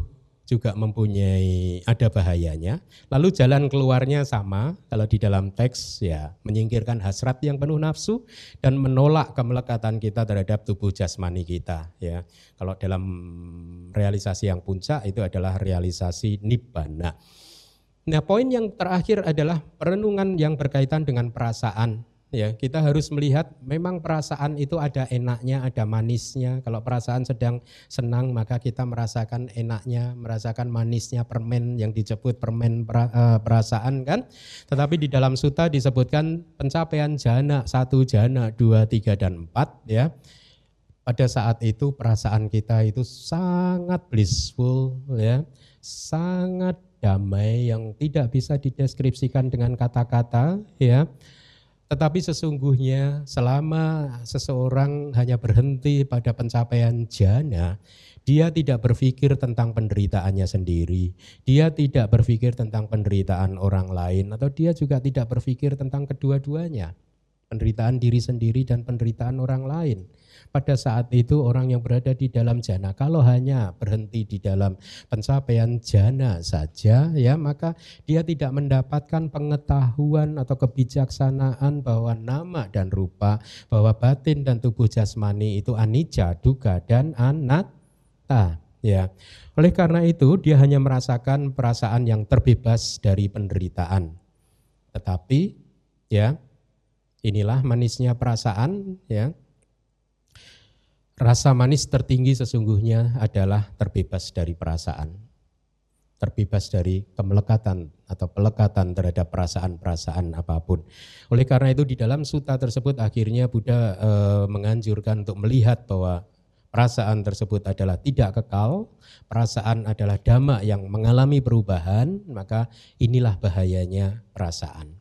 juga mempunyai ada bahayanya. Lalu jalan keluarnya sama kalau di dalam teks ya menyingkirkan hasrat yang penuh nafsu dan menolak kemelekatan kita terhadap tubuh jasmani kita ya. Kalau dalam realisasi yang puncak itu adalah realisasi nibbana. Nah, poin yang terakhir adalah perenungan yang berkaitan dengan perasaan ya kita harus melihat memang perasaan itu ada enaknya, ada manisnya. Kalau perasaan sedang senang maka kita merasakan enaknya, merasakan manisnya permen yang disebut permen eh, perasaan kan. Tetapi di dalam suta disebutkan pencapaian jana satu jana dua tiga dan empat ya. Pada saat itu perasaan kita itu sangat blissful ya, sangat damai yang tidak bisa dideskripsikan dengan kata-kata ya tetapi sesungguhnya selama seseorang hanya berhenti pada pencapaian jana, dia tidak berpikir tentang penderitaannya sendiri. Dia tidak berpikir tentang penderitaan orang lain atau dia juga tidak berpikir tentang kedua-duanya. Penderitaan diri sendiri dan penderitaan orang lain pada saat itu orang yang berada di dalam jana kalau hanya berhenti di dalam pencapaian jana saja ya maka dia tidak mendapatkan pengetahuan atau kebijaksanaan bahwa nama dan rupa bahwa batin dan tubuh jasmani itu anicca, duga dan anatta ya. Oleh karena itu dia hanya merasakan perasaan yang terbebas dari penderitaan. Tetapi ya inilah manisnya perasaan ya Rasa manis tertinggi sesungguhnya adalah terbebas dari perasaan. Terbebas dari kemelekatan atau pelekatan terhadap perasaan-perasaan apa pun. Oleh karena itu di dalam suta tersebut akhirnya Buddha e, menganjurkan untuk melihat bahwa perasaan tersebut adalah tidak kekal, perasaan adalah dhamma yang mengalami perubahan, maka inilah bahayanya perasaan.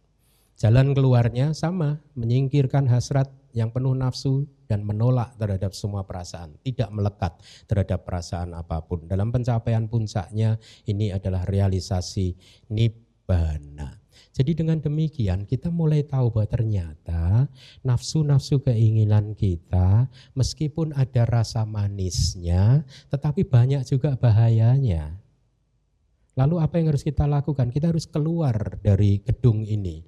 Jalan keluarnya sama, menyingkirkan hasrat yang penuh nafsu dan menolak terhadap semua perasaan, tidak melekat terhadap perasaan apa pun. Dalam pencapaian puncaknya ini adalah realisasi nibbana. Jadi dengan demikian kita mulai tahu bahwa ternyata nafsu-nafsu keinginan kita meskipun ada rasa manisnya tetapi banyak juga bahayanya. Lalu apa yang harus kita lakukan? Kita harus keluar dari gedung ini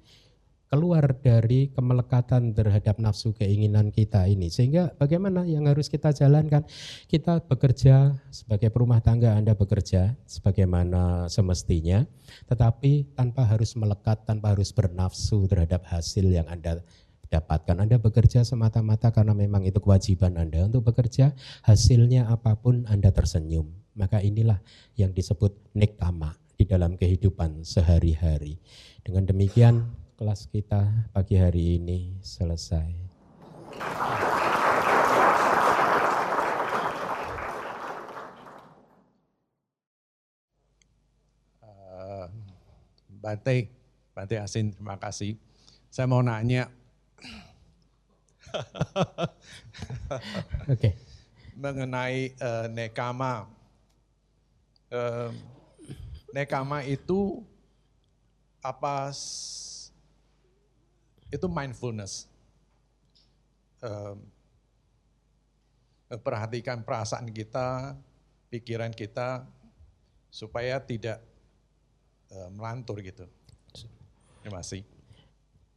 keluar dari kemelekatan terhadap nafsu keinginan kita ini. Sehingga bagaimana yang harus kita jalankan? Kita bekerja sebagai perumah tangga Anda bekerja sebagaimana semestinya, tetapi tanpa harus melekat, tanpa harus bernafsu terhadap hasil yang Anda dapatkan. Anda bekerja semata-mata karena memang itu kewajiban Anda untuk bekerja, hasilnya apa pun Anda tersenyum. Maka inilah yang disebut nekama di dalam kehidupan sehari-hari. Dengan demikian kelas kita pagi hari ini selesai. Uh, Bante, Bante Asin, terima kasih. Saya mau nanya. Oke. okay. Mengenai uh, nekama. Uh, nekama itu apa itu mindfulness. Perhatikan perasaan kita, pikiran kita, supaya tidak melantur gitu. Terima kasih.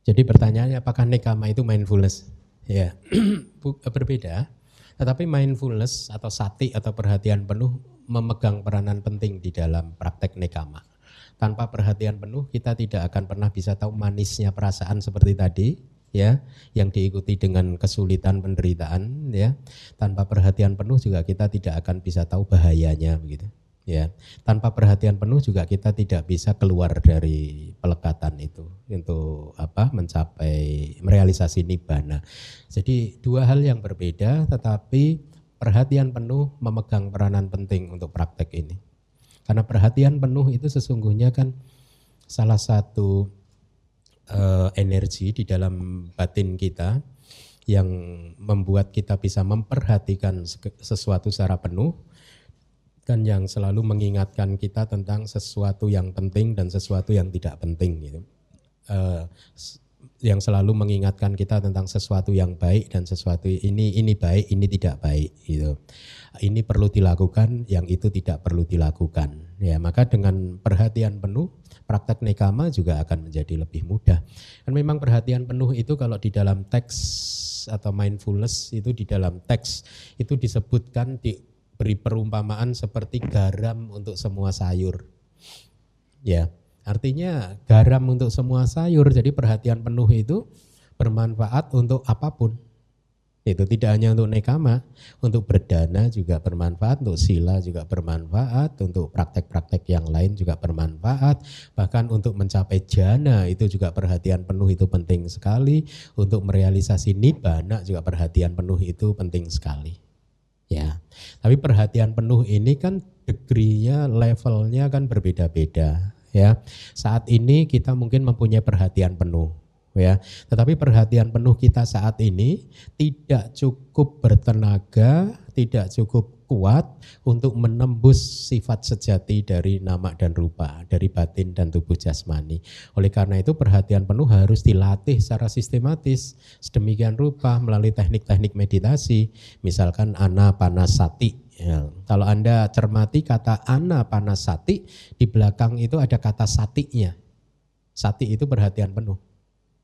Jadi pertanyaannya apakah nekama itu mindfulness? Ya, berbeda. Tetapi mindfulness atau sati atau perhatian penuh memegang peranan penting di dalam praktek nekama tanpa perhatian penuh kita tidak akan pernah bisa tahu manisnya perasaan seperti tadi ya yang diikuti dengan kesulitan penderitaan ya. Tanpa perhatian penuh juga kita tidak akan bisa tahu bahayanya begitu ya. Tanpa perhatian penuh juga kita tidak bisa keluar dari pelekatan itu untuk apa mencapai merealisasi nibbana. Jadi dua hal yang berbeda tetapi perhatian penuh memegang peranan penting untuk praktek ini karena perhatian penuh itu sesungguhnya kan salah satu uh, energi di dalam batin kita yang membuat kita bisa memperhatikan sesuatu secara penuh dan yang selalu mengingatkan kita tentang sesuatu yang penting dan sesuatu yang tidak penting gitu. Uh, yang selalu mengingatkan kita tentang sesuatu yang baik dan sesuatu ini ini baik, ini tidak baik gitu. Ini perlu dilakukan, yang itu tidak perlu dilakukan. Ya, maka dengan perhatian penuh praktek nekama juga akan menjadi lebih mudah. Dan memang perhatian penuh itu kalau di dalam teks atau mindfulness itu di dalam teks itu disebutkan diberi perumpamaan seperti garam untuk semua sayur. Ya, Artinya garam untuk semua sayur, jadi perhatian penuh itu bermanfaat untuk apa pun. Itu tidak hanya untuk nekama, untuk berdana juga bermanfaat, untuk sila juga bermanfaat, untuk praktek-praktek yang lain juga bermanfaat, bahkan untuk mencapai jana itu juga perhatian penuh itu penting sekali, untuk merealisasi nibbana juga perhatian penuh itu penting sekali. Ya, tapi perhatian penuh ini kan degree-nya, levelnya kan berbeda-beda ya. Saat ini kita mungkin mempunyai perhatian penuh ya. Tetapi perhatian penuh kita saat ini tidak cukup bertenaga, tidak cukup kuat untuk menembus sifat sejati dari nama dan rupa, dari batin dan tubuh jasmani. Oleh karena itu perhatian penuh harus dilatih secara sistematis, sedemikian rupa melalui teknik-teknik meditasi, misalkan anapanasati Ya, kalau Anda cermati kata ana panasati, di belakang itu ada kata satinya. Sati itu perhatian penuh.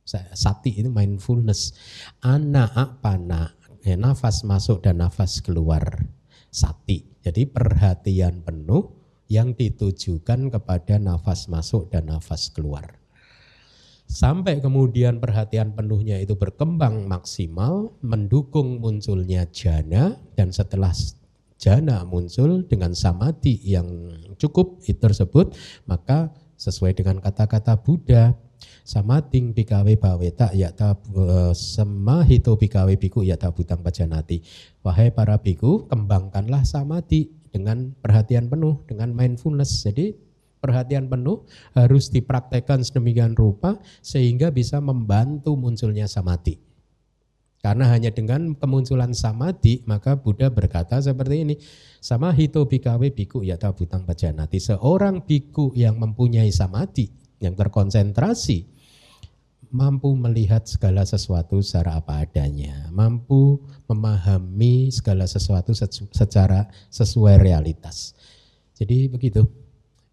Sati itu mindfulness. Ana apana, ya, nafas masuk dan nafas keluar. Sati. Jadi perhatian penuh yang ditujukan kepada nafas masuk dan nafas keluar. Sampai kemudian perhatian penuhnya itu berkembang maksimal, mendukung munculnya jana, dan setelah jana muncul dengan samadhi yang cukup itu tersebut, maka sesuai dengan kata-kata Buddha, samading bikawe baweta yata e, semahito bikawe biku yata butang pajanati. Wahai para biku, kembangkanlah samadhi dengan perhatian penuh, dengan mindfulness. Jadi perhatian penuh harus dipraktekkan sedemikian rupa sehingga bisa membantu munculnya samadhi. Karena hanya dengan kemunculan samadhi maka Buddha berkata seperti ini. Sama hito bikawe biku yata butang pajanati. Seorang biku yang mempunyai samadhi, yang terkonsentrasi, mampu melihat segala sesuatu secara apa adanya. Mampu memahami segala sesuatu secara sesuai realitas. Jadi begitu.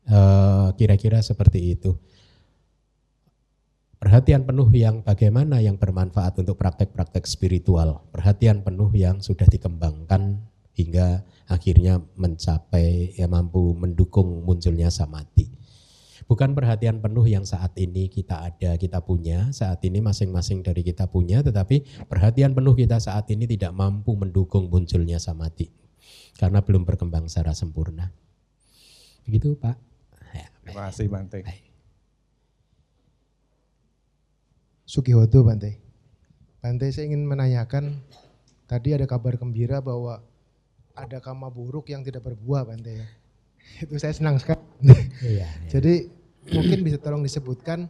Eh, kira-kira seperti itu. Perhatian penuh yang bagaimana yang bermanfaat untuk praktek-praktek spiritual. Perhatian penuh yang sudah dikembangkan hingga akhirnya mencapai ya mampu mendukung munculnya samadhi. Bukan perhatian penuh yang saat ini kita ada, kita punya, saat ini masing-masing dari kita punya, tetapi perhatian penuh kita saat ini tidak mampu mendukung munculnya samadhi. Karena belum berkembang secara sempurna. Begitu Pak. Ya, Terima kasih Bante. Baik. Sukihoto Bante. Bante saya ingin menanyakan, tadi ada kabar gembira bahwa ada kama buruk yang tidak berbuah Bante ya. Itu saya senang sekali. Iya, iya. Jadi mungkin bisa tolong disebutkan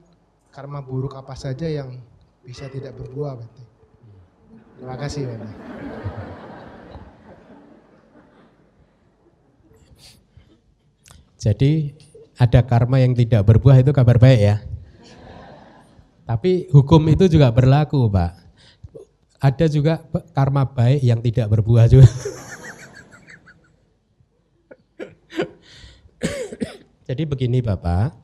karma buruk apa saja yang bisa tidak berbuah Bante. Terima kasih Bante. Jadi ada karma yang tidak berbuah itu kabar baik ya. Tapi hukum itu juga berlaku, Pak. Ada juga karma baik yang tidak berbuah juga. Jadi begini Bapak,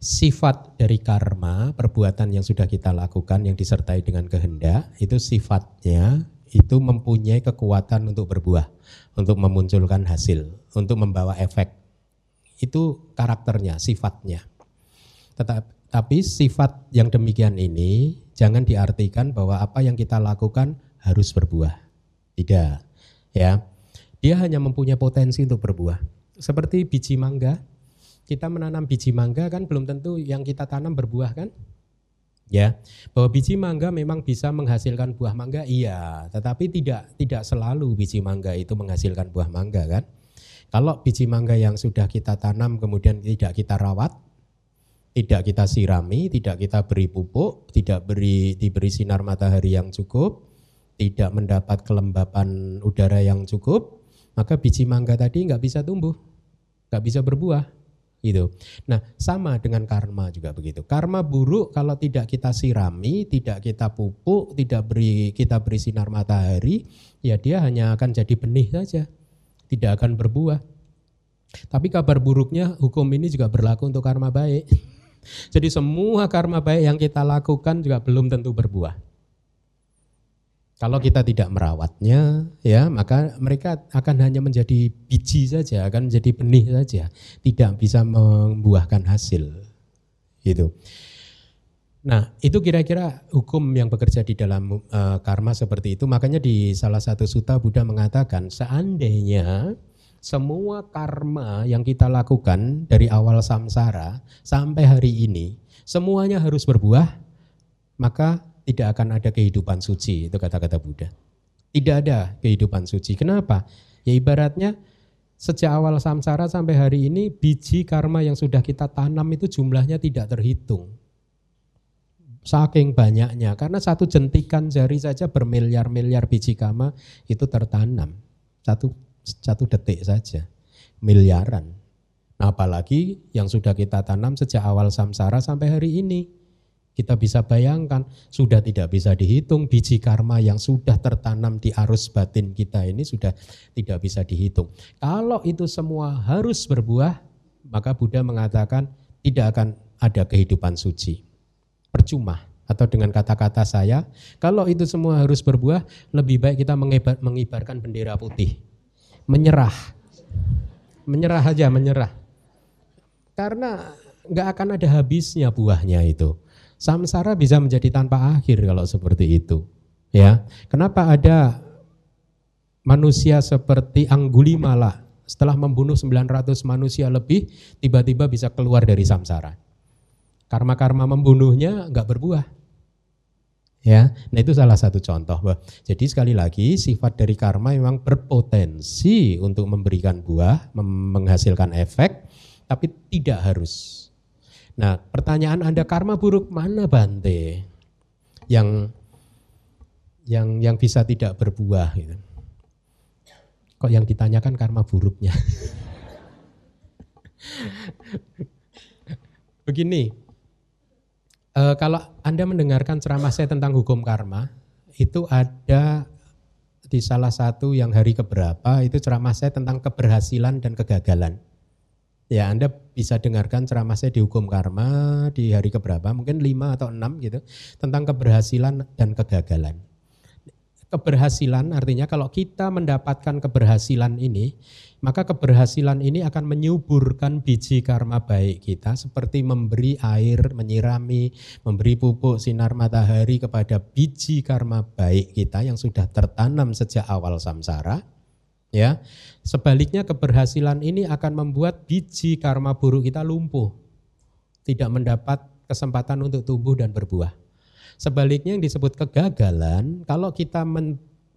sifat dari karma, perbuatan yang sudah kita lakukan yang disertai dengan kehendak, itu sifatnya itu mempunyai kekuatan untuk berbuah, untuk memunculkan hasil, untuk membawa efek. Itu karakternya, sifatnya. Tetapi tapi sifat yang demikian ini jangan diartikan bahwa apa yang kita lakukan harus berbuah. Tidak. Ya. Dia hanya mempunyai potensi untuk berbuah. Seperti biji mangga, kita menanam biji mangga kan belum tentu yang kita tanam berbuah kan? Ya, bahwa biji mangga memang bisa menghasilkan buah mangga, iya, tetapi tidak tidak selalu biji mangga itu menghasilkan buah mangga kan? Kalau biji mangga yang sudah kita tanam kemudian tidak kita rawat, tidak kita sirami, tidak kita beri pupuk, tidak beri diberi sinar matahari yang cukup, tidak mendapat kelembapan udara yang cukup, maka biji mangga tadi nggak bisa tumbuh, nggak bisa berbuah. Gitu. Nah, sama dengan karma juga begitu. Karma buruk kalau tidak kita sirami, tidak kita pupuk, tidak beri kita beri sinar matahari, ya dia hanya akan jadi benih saja. Tidak akan berbuah. Tapi kabar buruknya hukum ini juga berlaku untuk karma baik. Jadi semua karma baik yang kita lakukan juga belum tentu berbuah. Kalau kita tidak merawatnya, ya maka mereka akan hanya menjadi biji saja, akan menjadi benih saja, tidak bisa membuahkan hasil. Gitu. Nah, itu kira-kira hukum yang bekerja di dalam uh, karma seperti itu. Makanya di salah satu suta Buddha mengatakan, seandainya semua karma yang kita lakukan dari awal samsara sampai hari ini, semuanya harus berbuah, maka tidak akan ada kehidupan suci, itu kata-kata Buddha. Tidak ada kehidupan suci. Kenapa? Ya ibaratnya sejak awal samsara sampai hari ini biji karma yang sudah kita tanam itu jumlahnya tidak terhitung. Saking banyaknya, karena satu jentikan jari saja bermiliar-miliar biji karma itu tertanam. Satu, satu detik saja, miliaran. Nah, apalagi yang sudah kita tanam sejak awal samsara sampai hari ini. Kita bisa bayangkan, sudah tidak bisa dihitung biji karma yang sudah tertanam di arus batin kita ini sudah tidak bisa dihitung. Kalau itu semua harus berbuah, maka Buddha mengatakan tidak akan ada kehidupan suci. Percuma. Atau dengan kata-kata saya, kalau itu semua harus berbuah, lebih baik kita mengibar, mengibarkan bendera putih. Menyerah. Menyerah aja, menyerah. Karena nggak akan ada habisnya buahnya itu. Samsara bisa menjadi tanpa akhir kalau seperti itu. Ya, kenapa ada manusia seperti Anggulimala setelah membunuh 900 manusia lebih tiba-tiba bisa keluar dari samsara. Karma-karma membunuhnya enggak berbuah. Ya, nah itu salah satu contoh. Jadi sekali lagi sifat dari karma memang berpotensi untuk memberikan buah, menghasilkan efek, tapi tidak harus. Nah, pertanyaan Anda karma buruk mana Bante? Yang yang yang bisa tidak berbuah gitu. Kok yang ditanyakan karma buruknya? Begini, e, kalau Anda mendengarkan ceramah saya tentang hukum karma, itu ada di salah satu yang hari keberapa itu ceramah saya tentang keberhasilan dan kegagalan. Ya Anda bisa dengarkan ceramah saya di hukum karma di hari keberapa, mungkin lima atau enam gitu, tentang keberhasilan dan kegagalan. Keberhasilan artinya kalau kita mendapatkan keberhasilan ini, maka keberhasilan ini akan menyuburkan biji karma baik kita seperti memberi air, menyirami, memberi pupuk sinar matahari kepada biji karma baik kita yang sudah tertanam sejak awal samsara Ya. Sebaliknya keberhasilan ini akan membuat biji karma buruk kita lumpuh. Tidak mendapat kesempatan untuk tumbuh dan berbuah. Sebaliknya yang disebut kegagalan, kalau kita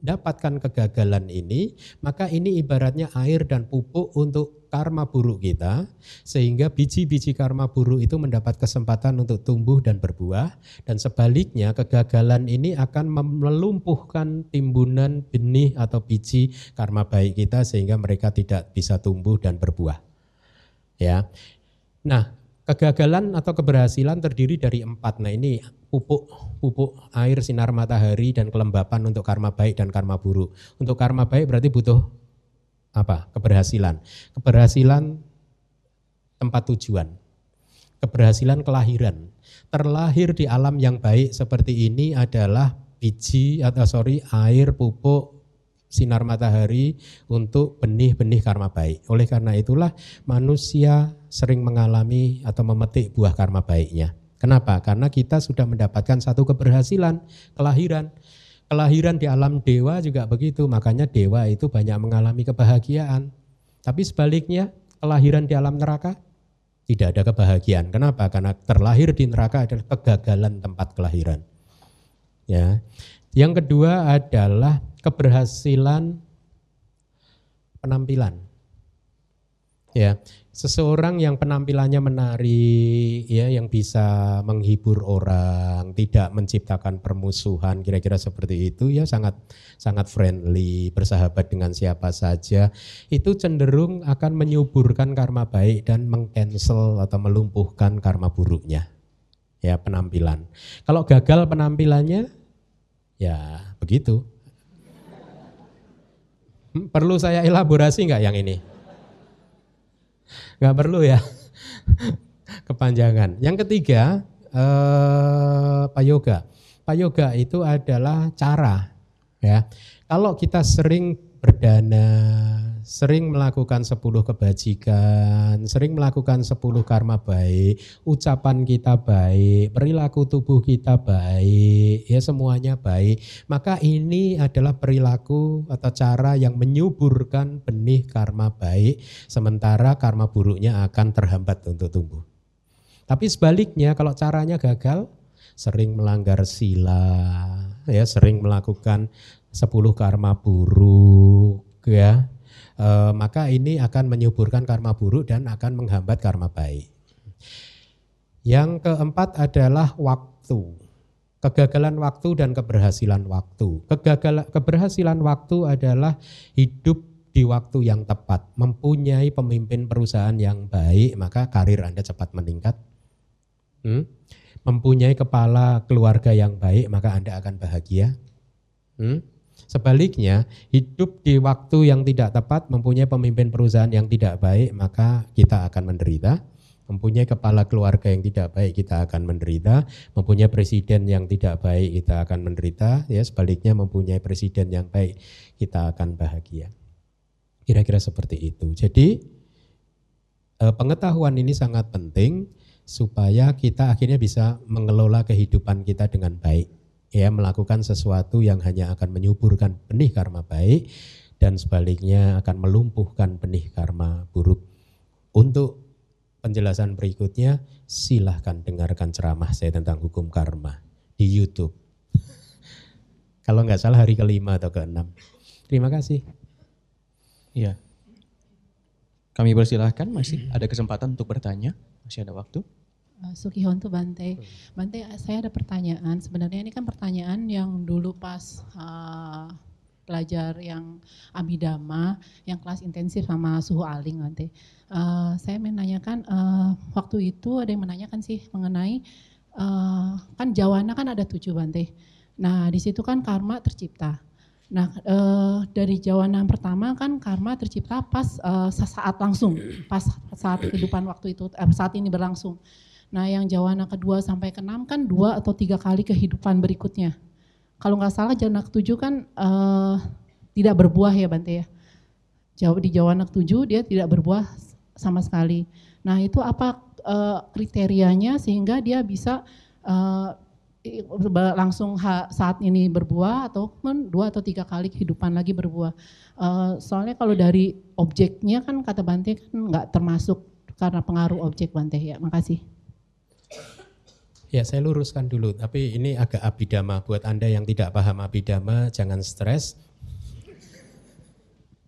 mendapatkan kegagalan ini, maka ini ibaratnya air dan pupuk untuk karma buruk kita sehingga biji-biji karma buruk itu mendapat kesempatan untuk tumbuh dan berbuah dan sebaliknya kegagalan ini akan melumpuhkan timbunan benih atau biji karma baik kita sehingga mereka tidak bisa tumbuh dan berbuah. Ya. Nah, kegagalan atau keberhasilan terdiri dari empat. Nah ini pupuk pupuk air sinar matahari dan kelembapan untuk karma baik dan karma buruk. Untuk karma baik berarti butuh apa? Keberhasilan. Keberhasilan tempat tujuan. Keberhasilan kelahiran. Terlahir di alam yang baik seperti ini adalah biji atau sorry air pupuk sinar matahari untuk benih-benih karma baik. Oleh karena itulah manusia sering mengalami atau memetik buah karma baiknya. Kenapa? Karena kita sudah mendapatkan satu keberhasilan kelahiran. Kelahiran di alam dewa juga begitu, makanya dewa itu banyak mengalami kebahagiaan. Tapi sebaliknya, kelahiran di alam neraka tidak ada kebahagiaan. Kenapa? Karena terlahir di neraka adalah kegagalan tempat kelahiran. Ya. Yang kedua adalah keberhasilan penampilan. Ya, seseorang yang penampilannya menarik ya yang bisa menghibur orang tidak menciptakan permusuhan kira-kira seperti itu ya sangat sangat friendly bersahabat dengan siapa saja itu cenderung akan menyuburkan karma baik dan mengcancel atau melumpuhkan karma buruknya ya penampilan kalau gagal penampilannya ya begitu perlu saya elaborasi nggak yang ini nggak perlu ya kepanjangan. Yang ketiga eh, Pak Yoga. Pak Yoga itu adalah cara ya. Kalau kita sering berdana, sering melakukan 10 kebajikan, sering melakukan 10 karma baik, ucapan kita baik, perilaku tubuh kita baik, ya semuanya baik, maka ini adalah perilaku atau cara yang menyuburkan benih karma baik, sementara karma buruknya akan terhambat untuk tumbuh. Tapi sebaliknya kalau caranya gagal, sering melanggar sila, ya sering melakukan 10 karma buruk ya e, maka ini akan menyuburkan karma buruk dan akan menghambat karma baik. Yang keempat adalah waktu. Kegagalan waktu dan keberhasilan waktu. Kegagalan keberhasilan waktu adalah hidup di waktu yang tepat, mempunyai pemimpin perusahaan yang baik, maka karir Anda cepat meningkat. Hmm? Mempunyai kepala keluarga yang baik, maka Anda akan bahagia. Hmm? Sebaliknya, hidup di waktu yang tidak tepat, mempunyai pemimpin perusahaan yang tidak baik, maka kita akan menderita. Mempunyai kepala keluarga yang tidak baik, kita akan menderita. Mempunyai presiden yang tidak baik, kita akan menderita. Ya, sebaliknya mempunyai presiden yang baik, kita akan bahagia. Kira-kira seperti itu. Jadi eh, pengetahuan ini sangat penting supaya kita akhirnya bisa mengelola kehidupan kita dengan baik ya melakukan sesuatu yang hanya akan menyuburkan benih karma baik dan sebaliknya akan melumpuhkan benih karma buruk. Untuk penjelasan berikutnya silahkan dengarkan ceramah saya tentang hukum karma di YouTube. Kalau nggak salah hari kelima atau keenam. Terima kasih. Iya. Kami persilahkan masih ada kesempatan untuk bertanya, masih ada waktu. Eh, Sukihonto Bante. Bante, saya ada pertanyaan. Sebenarnya ini kan pertanyaan yang dulu pas uh, pelajar yang abidama, yang kelas intensif sama suhu aling Bante. Uh, saya menanyakan uh, waktu itu ada yang menanyakan sih mengenai uh, kan jawana kan ada tujuh Bante. Nah di situ kan karma tercipta. Nah, uh, dari jawaban pertama kan karma tercipta pas uh, sesaat langsung, pas saat kehidupan waktu itu, eh, saat ini berlangsung. Nah yang jawana kedua sampai ke enam kan dua atau tiga kali kehidupan berikutnya. Kalau nggak salah jawana ketujuh kan uh, tidak berbuah ya Bante ya. Jawab di jawana ketujuh dia tidak berbuah sama sekali. Nah itu apa uh, kriterianya sehingga dia bisa uh, langsung saat ini berbuah ataupun dua atau tiga kali kehidupan lagi berbuah. Uh, soalnya kalau dari objeknya kan kata Bante kan nggak termasuk karena pengaruh objek Bante ya. Makasih. Ya saya luruskan dulu, tapi ini agak abidama. Buat Anda yang tidak paham abidama, jangan stres.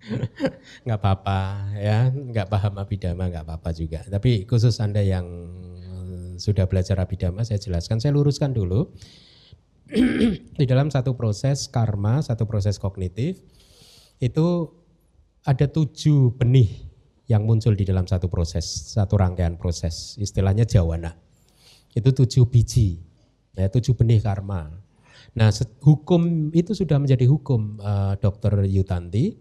nggak apa-apa ya, nggak paham abidama nggak apa-apa juga. Tapi khusus Anda yang sudah belajar abidama, saya jelaskan, saya luruskan dulu. Di dalam satu proses karma, satu proses kognitif, itu ada tujuh benih yang muncul di dalam satu proses, satu rangkaian proses. Istilahnya jawana itu tujuh biji, ya, tujuh benih karma. Nah, hukum itu sudah menjadi hukum uh, Dokter Yutanti.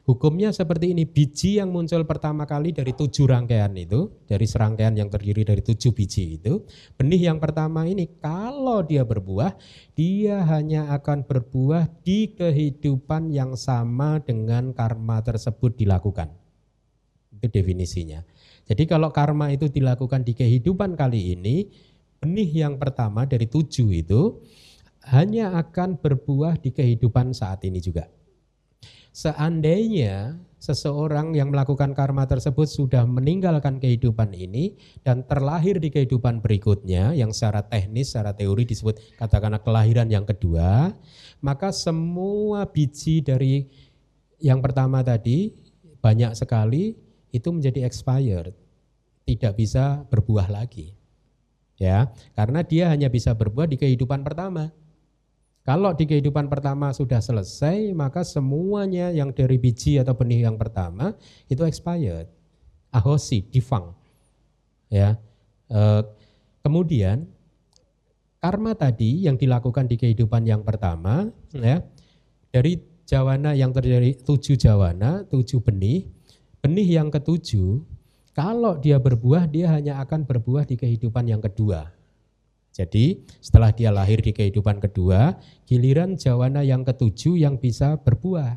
Hukumnya seperti ini, biji yang muncul pertama kali dari tujuh rangkaian itu, dari serangkaian yang terdiri dari tujuh biji itu, benih yang pertama ini kalau dia berbuah, dia hanya akan berbuah di kehidupan yang sama dengan karma tersebut dilakukan. Itu definisinya. Jadi kalau karma itu dilakukan di kehidupan kali ini, benih yang pertama dari tujuh itu hanya akan berbuah di kehidupan saat ini juga. Seandainya seseorang yang melakukan karma tersebut sudah meninggalkan kehidupan ini dan terlahir di kehidupan berikutnya yang secara teknis, secara teori disebut katakanlah kelahiran yang kedua, maka semua biji dari yang pertama tadi banyak sekali itu menjadi expired, tidak bisa berbuah lagi. Ya, karena dia hanya bisa berbuah di kehidupan pertama. Kalau di kehidupan pertama sudah selesai, maka semuanya yang dari biji atau benih yang pertama itu expired, ahosi, difang. Ya, e, kemudian karma tadi yang dilakukan di kehidupan yang pertama, ya, dari jawana yang terjadi tujuh jawana, tujuh benih, benih yang ketujuh, kalau dia berbuah, dia hanya akan berbuah di kehidupan yang kedua. Jadi setelah dia lahir di kehidupan kedua, giliran jawana yang ketujuh yang bisa berbuah.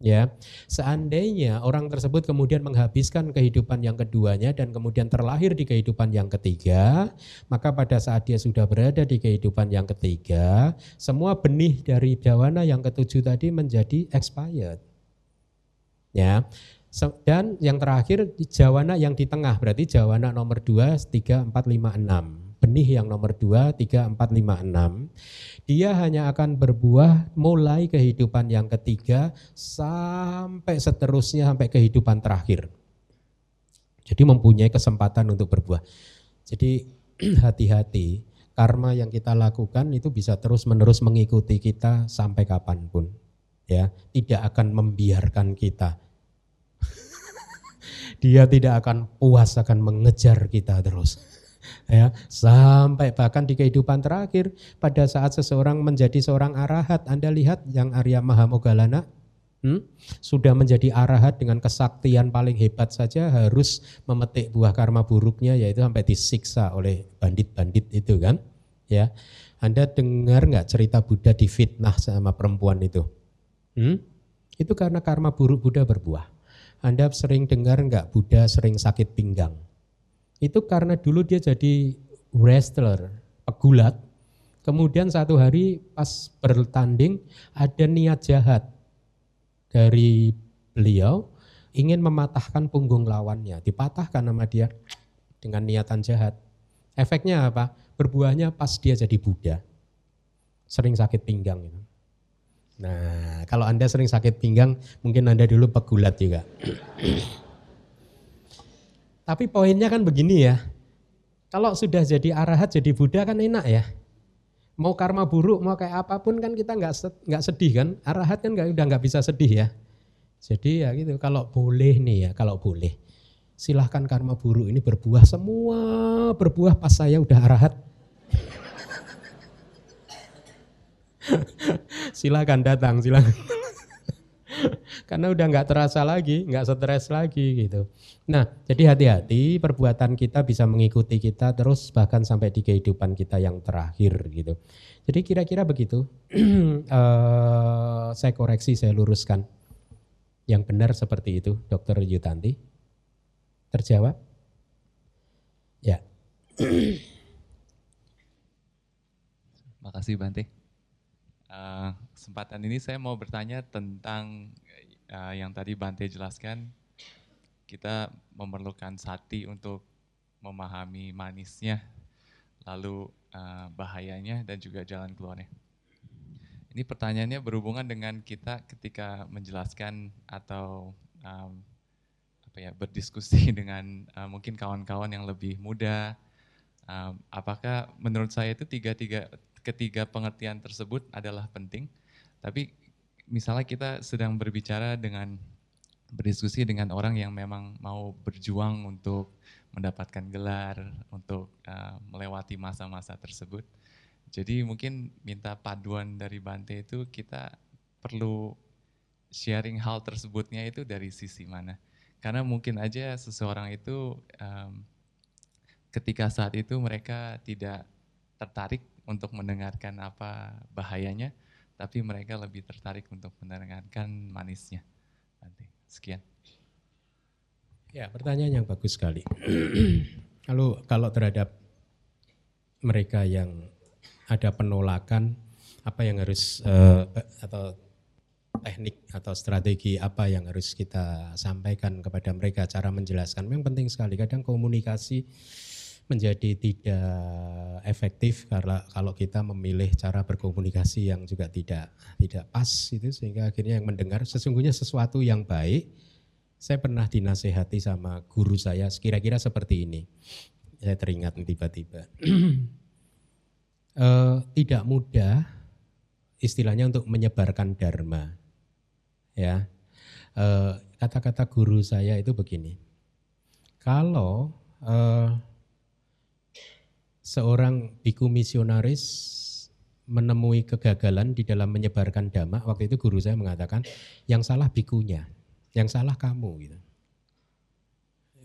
Ya, seandainya orang tersebut kemudian menghabiskan kehidupan yang keduanya dan kemudian terlahir di kehidupan yang ketiga, maka pada saat dia sudah berada di kehidupan yang ketiga, semua benih dari jawana yang ketujuh tadi menjadi expired. Ya, dan yang terakhir jawana yang di tengah berarti jawana nomor 2, 3, 4, 5, 6 benih yang nomor 2, 3, 4, 5, 6. Dia hanya akan berbuah mulai kehidupan yang ketiga sampai seterusnya sampai kehidupan terakhir. Jadi mempunyai kesempatan untuk berbuah. Jadi hati-hati, karma yang kita lakukan itu bisa terus-menerus mengikuti kita sampai kapan pun. Ya, tidak akan membiarkan kita. Dia tidak akan puas akan mengejar kita terus. Ya sampai bahkan di kehidupan terakhir pada saat seseorang menjadi seorang arahat Anda lihat yang Arya Mahamogalana hmm, sudah menjadi arahat dengan kesaktian paling hebat saja harus memetik buah karma buruknya yaitu sampai disiksa oleh bandit-bandit itu kan? Ya Anda dengar nggak cerita Buddha difitnah sama perempuan itu? Hmm? itu karena karma buruk Buddha berbuah Anda sering dengar nggak Buddha sering sakit pinggang itu karena dulu dia jadi wrestler, pegulat. Kemudian satu hari pas bertanding ada niat jahat dari beliau ingin mematahkan punggung lawannya, dipatahkan nama dia dengan niatan jahat. Efeknya apa? Berbuahnya pas dia jadi Buddha. Sering sakit pinggang. Nah, kalau Anda sering sakit pinggang, mungkin Anda dulu pegulat juga. Tapi poinnya kan begini ya, kalau sudah jadi arahat, jadi Buddha kan enak ya. Mau karma buruk, mau kayak apa pun kan kita nggak nggak sedih kan. Arahat kan gak, udah nggak bisa sedih ya. Jadi ya gitu. Kalau boleh nih ya, kalau boleh, silahkan karma buruk ini berbuah semua berbuah pas saya udah arahat. silakan datang, silakan. Karena udah nggak terasa lagi, nggak stres lagi gitu. Nah, jadi hati-hati perbuatan kita bisa mengikuti kita terus bahkan sampai di kehidupan kita yang terakhir gitu. Jadi kira-kira begitu. uh, saya koreksi, saya luruskan. Yang benar seperti itu, Dokter Yutanti. Terjawab? Ya. Makasih Bante. Uh, kesempatan ini saya mau bertanya tentang uh, yang tadi Bante jelaskan, kita memerlukan sati untuk memahami manisnya, lalu uh, bahayanya dan juga jalan keluarnya. Ini pertanyaannya berhubungan dengan kita ketika menjelaskan atau um, apa ya berdiskusi dengan uh, mungkin kawan-kawan yang lebih muda. Um, apakah menurut saya itu tiga tiga ketiga pengertian tersebut adalah penting, tapi misalnya kita sedang berbicara dengan berdiskusi dengan orang yang memang mau berjuang untuk mendapatkan gelar, untuk uh, melewati masa-masa tersebut. Jadi mungkin minta paduan dari Bante itu kita perlu sharing hal tersebutnya itu dari sisi mana. Karena mungkin aja seseorang itu um, ketika saat itu mereka tidak tertarik untuk mendengarkan apa bahayanya, tapi mereka lebih tertarik untuk mendengarkan manisnya. Nanti sekian. Ya, pertanyaan yang bagus sekali. kalau kalau terhadap mereka yang ada penolakan, apa yang harus uh, atau teknik atau strategi apa yang harus kita sampaikan kepada mereka cara menjelaskan memang penting sekali kadang komunikasi menjadi tidak efektif karena kalau kita memilih cara berkomunikasi yang juga tidak tidak pas itu sehingga akhirnya yang mendengar sesungguhnya sesuatu yang baik Saya pernah dinasehati sama guru saya kira-kira seperti ini. Saya teringat tiba-tiba. Eh, tidak mudah istilahnya untuk menyebarkan dharma. Ya. Eh, kata-kata guru saya itu begini. Kalau eh, seorang biku misionaris menemui kegagalan di dalam menyebarkan dhamma, waktu itu guru saya mengatakan, yang salah bikunya, yang salah kamu. Gitu.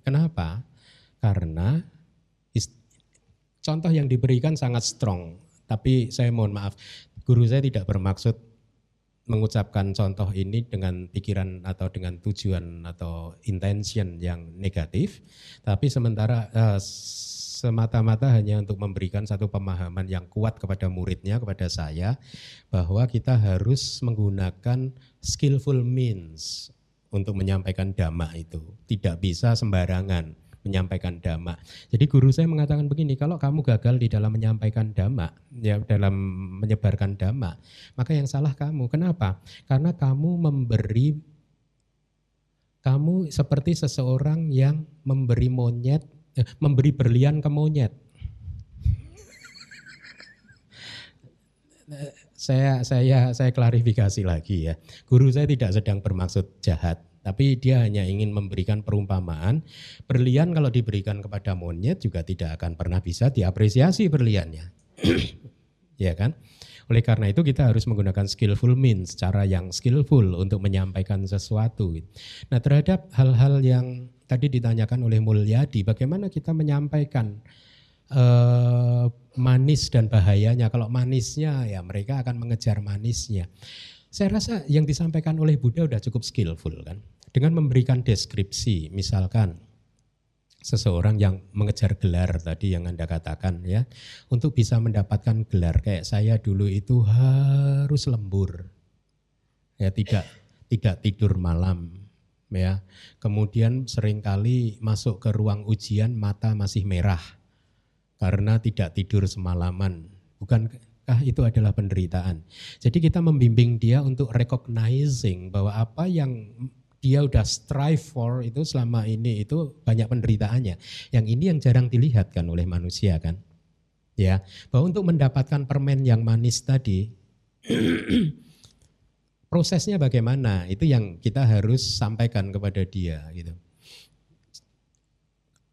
Kenapa? Karena contoh yang diberikan sangat strong, tapi saya mohon maaf, guru saya tidak bermaksud mengucapkan contoh ini dengan pikiran atau dengan tujuan atau intention yang negatif, tapi sementara uh, semata-mata hanya untuk memberikan satu pemahaman yang kuat kepada muridnya, kepada saya, bahwa kita harus menggunakan skillful means untuk menyampaikan dhamma itu. Tidak bisa sembarangan menyampaikan dhamma. Jadi guru saya mengatakan begini, kalau kamu gagal di dalam menyampaikan dhamma, ya dalam menyebarkan dhamma, maka yang salah kamu. Kenapa? Karena kamu memberi kamu seperti seseorang yang memberi monyet, eh, memberi berlian ke monyet. saya saya saya klarifikasi lagi ya. Guru saya tidak sedang bermaksud jahat tapi dia hanya ingin memberikan perumpamaan. Berlian kalau diberikan kepada monyet juga tidak akan pernah bisa diapresiasi berliannya. ya kan? Oleh karena itu kita harus menggunakan skillful means, cara yang skillful untuk menyampaikan sesuatu. Nah terhadap hal-hal yang tadi ditanyakan oleh Mulyadi, bagaimana kita menyampaikan uh, manis dan bahayanya. Kalau manisnya ya mereka akan mengejar manisnya. Saya rasa yang disampaikan oleh Buddha sudah cukup skillful kan dengan memberikan deskripsi misalkan seseorang yang mengejar gelar tadi yang Anda katakan ya untuk bisa mendapatkan gelar kayak saya dulu itu harus lembur. Ya tidak tidak tidur malam ya. Kemudian sering kali masuk ke ruang ujian mata masih merah karena tidak tidur semalaman. Bukankah itu adalah penderitaan? Jadi kita membimbing dia untuk recognizing bahwa apa yang dia udah strive for itu selama ini itu banyak penderitaannya. Yang ini yang jarang dilihat kan oleh manusia kan. Ya, bahwa untuk mendapatkan permen yang manis tadi prosesnya bagaimana? Itu yang kita harus sampaikan kepada dia gitu.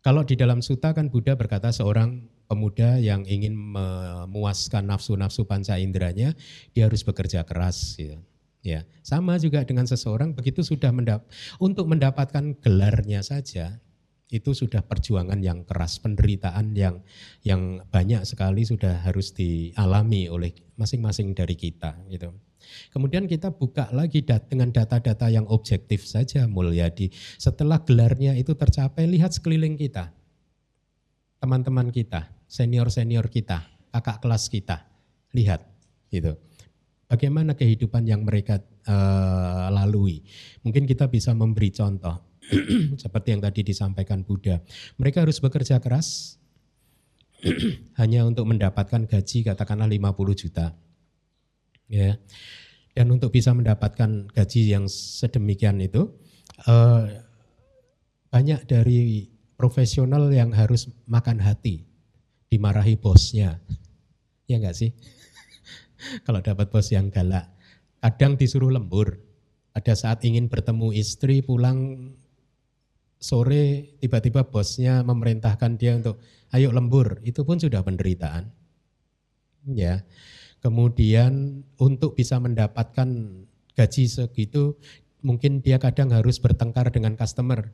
Kalau di dalam suta kan Buddha berkata seorang pemuda yang ingin memuaskan nafsu-nafsu panca inderanya, dia harus bekerja keras gitu. Ya, sama juga dengan seseorang begitu sudah mendap untuk mendapatkan gelarnya saja itu sudah perjuangan yang keras, penderitaan yang yang banyak sekali sudah harus dialami oleh masing-masing dari kita gitu. Kemudian kita buka lagi dat dengan data-data yang objektif saja Mulyadi. Setelah gelarnya itu tercapai, lihat sekeliling kita. Teman-teman kita, senior-senior kita, kakak kelas kita. Lihat gitu bagaimana kehidupan yang mereka uh, lalui. Mungkin kita bisa memberi contoh seperti yang tadi disampaikan Buddha. Mereka harus bekerja keras hanya untuk mendapatkan gaji katakanlah 50 juta. Ya. Dan untuk bisa mendapatkan gaji yang sedemikian itu uh, banyak dari profesional yang harus makan hati, dimarahi bosnya. Ya enggak sih? Kalau dapat bos yang galak. Kadang disuruh lembur. Ada saat ingin bertemu istri pulang sore tiba-tiba bosnya memerintahkan dia untuk ayo lembur. Itu pun sudah penderitaan. Ya. Kemudian untuk bisa mendapatkan gaji segitu mungkin dia kadang harus bertengkar dengan customer.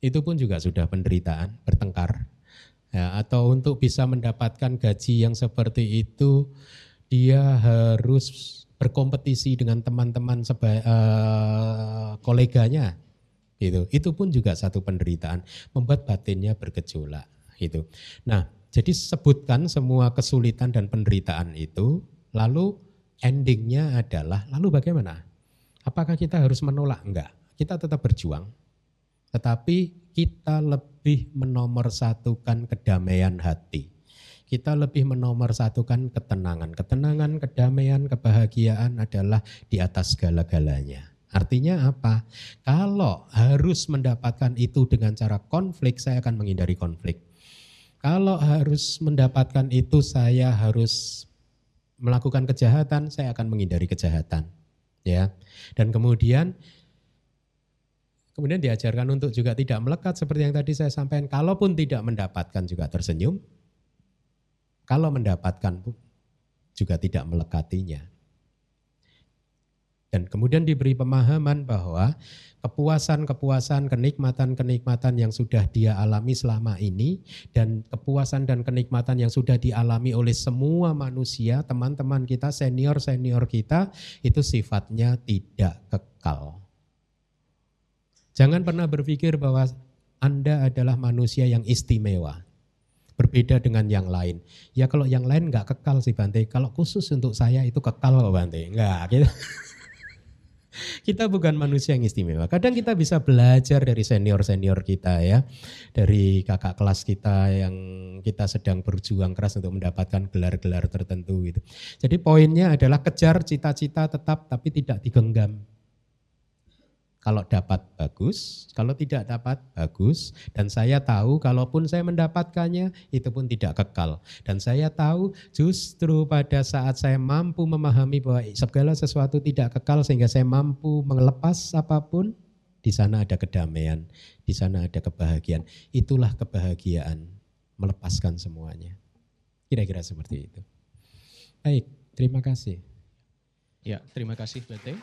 Itu pun juga sudah penderitaan, bertengkar. Ya, atau untuk bisa mendapatkan gaji yang seperti itu dia harus berkompetisi dengan teman-teman seba, uh, koleganya gitu. Itu pun juga satu penderitaan, membuat batinnya bergejolak gitu. Nah, jadi sebutkan semua kesulitan dan penderitaan itu, lalu endingnya adalah lalu bagaimana? Apakah kita harus menolak? Enggak. Kita tetap berjuang. Tetapi kita lebih menomorsatukan kedamaian hati kita lebih menomorsatukan ketenangan. Ketenangan, kedamaian, kebahagiaan adalah di atas segala-galanya. Artinya apa? Kalau harus mendapatkan itu dengan cara konflik, saya akan menghindari konflik. Kalau harus mendapatkan itu, saya harus melakukan kejahatan, saya akan menghindari kejahatan. Ya, dan kemudian kemudian diajarkan untuk juga tidak melekat seperti yang tadi saya sampaikan. Kalaupun tidak mendapatkan juga tersenyum, kalau mendapatkan juga tidak melekatinya. Dan kemudian diberi pemahaman bahwa kepuasan-kepuasan, kenikmatan-kenikmatan yang sudah dia alami selama ini dan kepuasan dan kenikmatan yang sudah dialami oleh semua manusia, teman-teman kita, senior-senior kita, itu sifatnya tidak kekal. Jangan pernah berpikir bahwa Anda adalah manusia yang istimewa berbeda dengan yang lain. Ya kalau yang lain nggak kekal sih Bante, kalau khusus untuk saya itu kekal kok Bante. Enggak, gitu. kita bukan manusia yang istimewa. Kadang kita bisa belajar dari senior-senior kita ya. Dari kakak kelas kita yang kita sedang berjuang keras untuk mendapatkan gelar-gelar tertentu gitu. Jadi poinnya adalah kejar cita-cita tetap tapi tidak digenggam. Kalau dapat bagus, kalau tidak dapat bagus. Dan saya tahu kalaupun saya mendapatkannya itu pun tidak kekal. Dan saya tahu justru pada saat saya mampu memahami bahwa segala sesuatu tidak kekal sehingga saya mampu melepas apa pun, di sana ada kedamaian, di sana ada kebahagiaan. Itulah kebahagiaan, melepaskan semuanya. Kira-kira seperti itu. Baik, terima kasih. Ya, terima kasih Bete.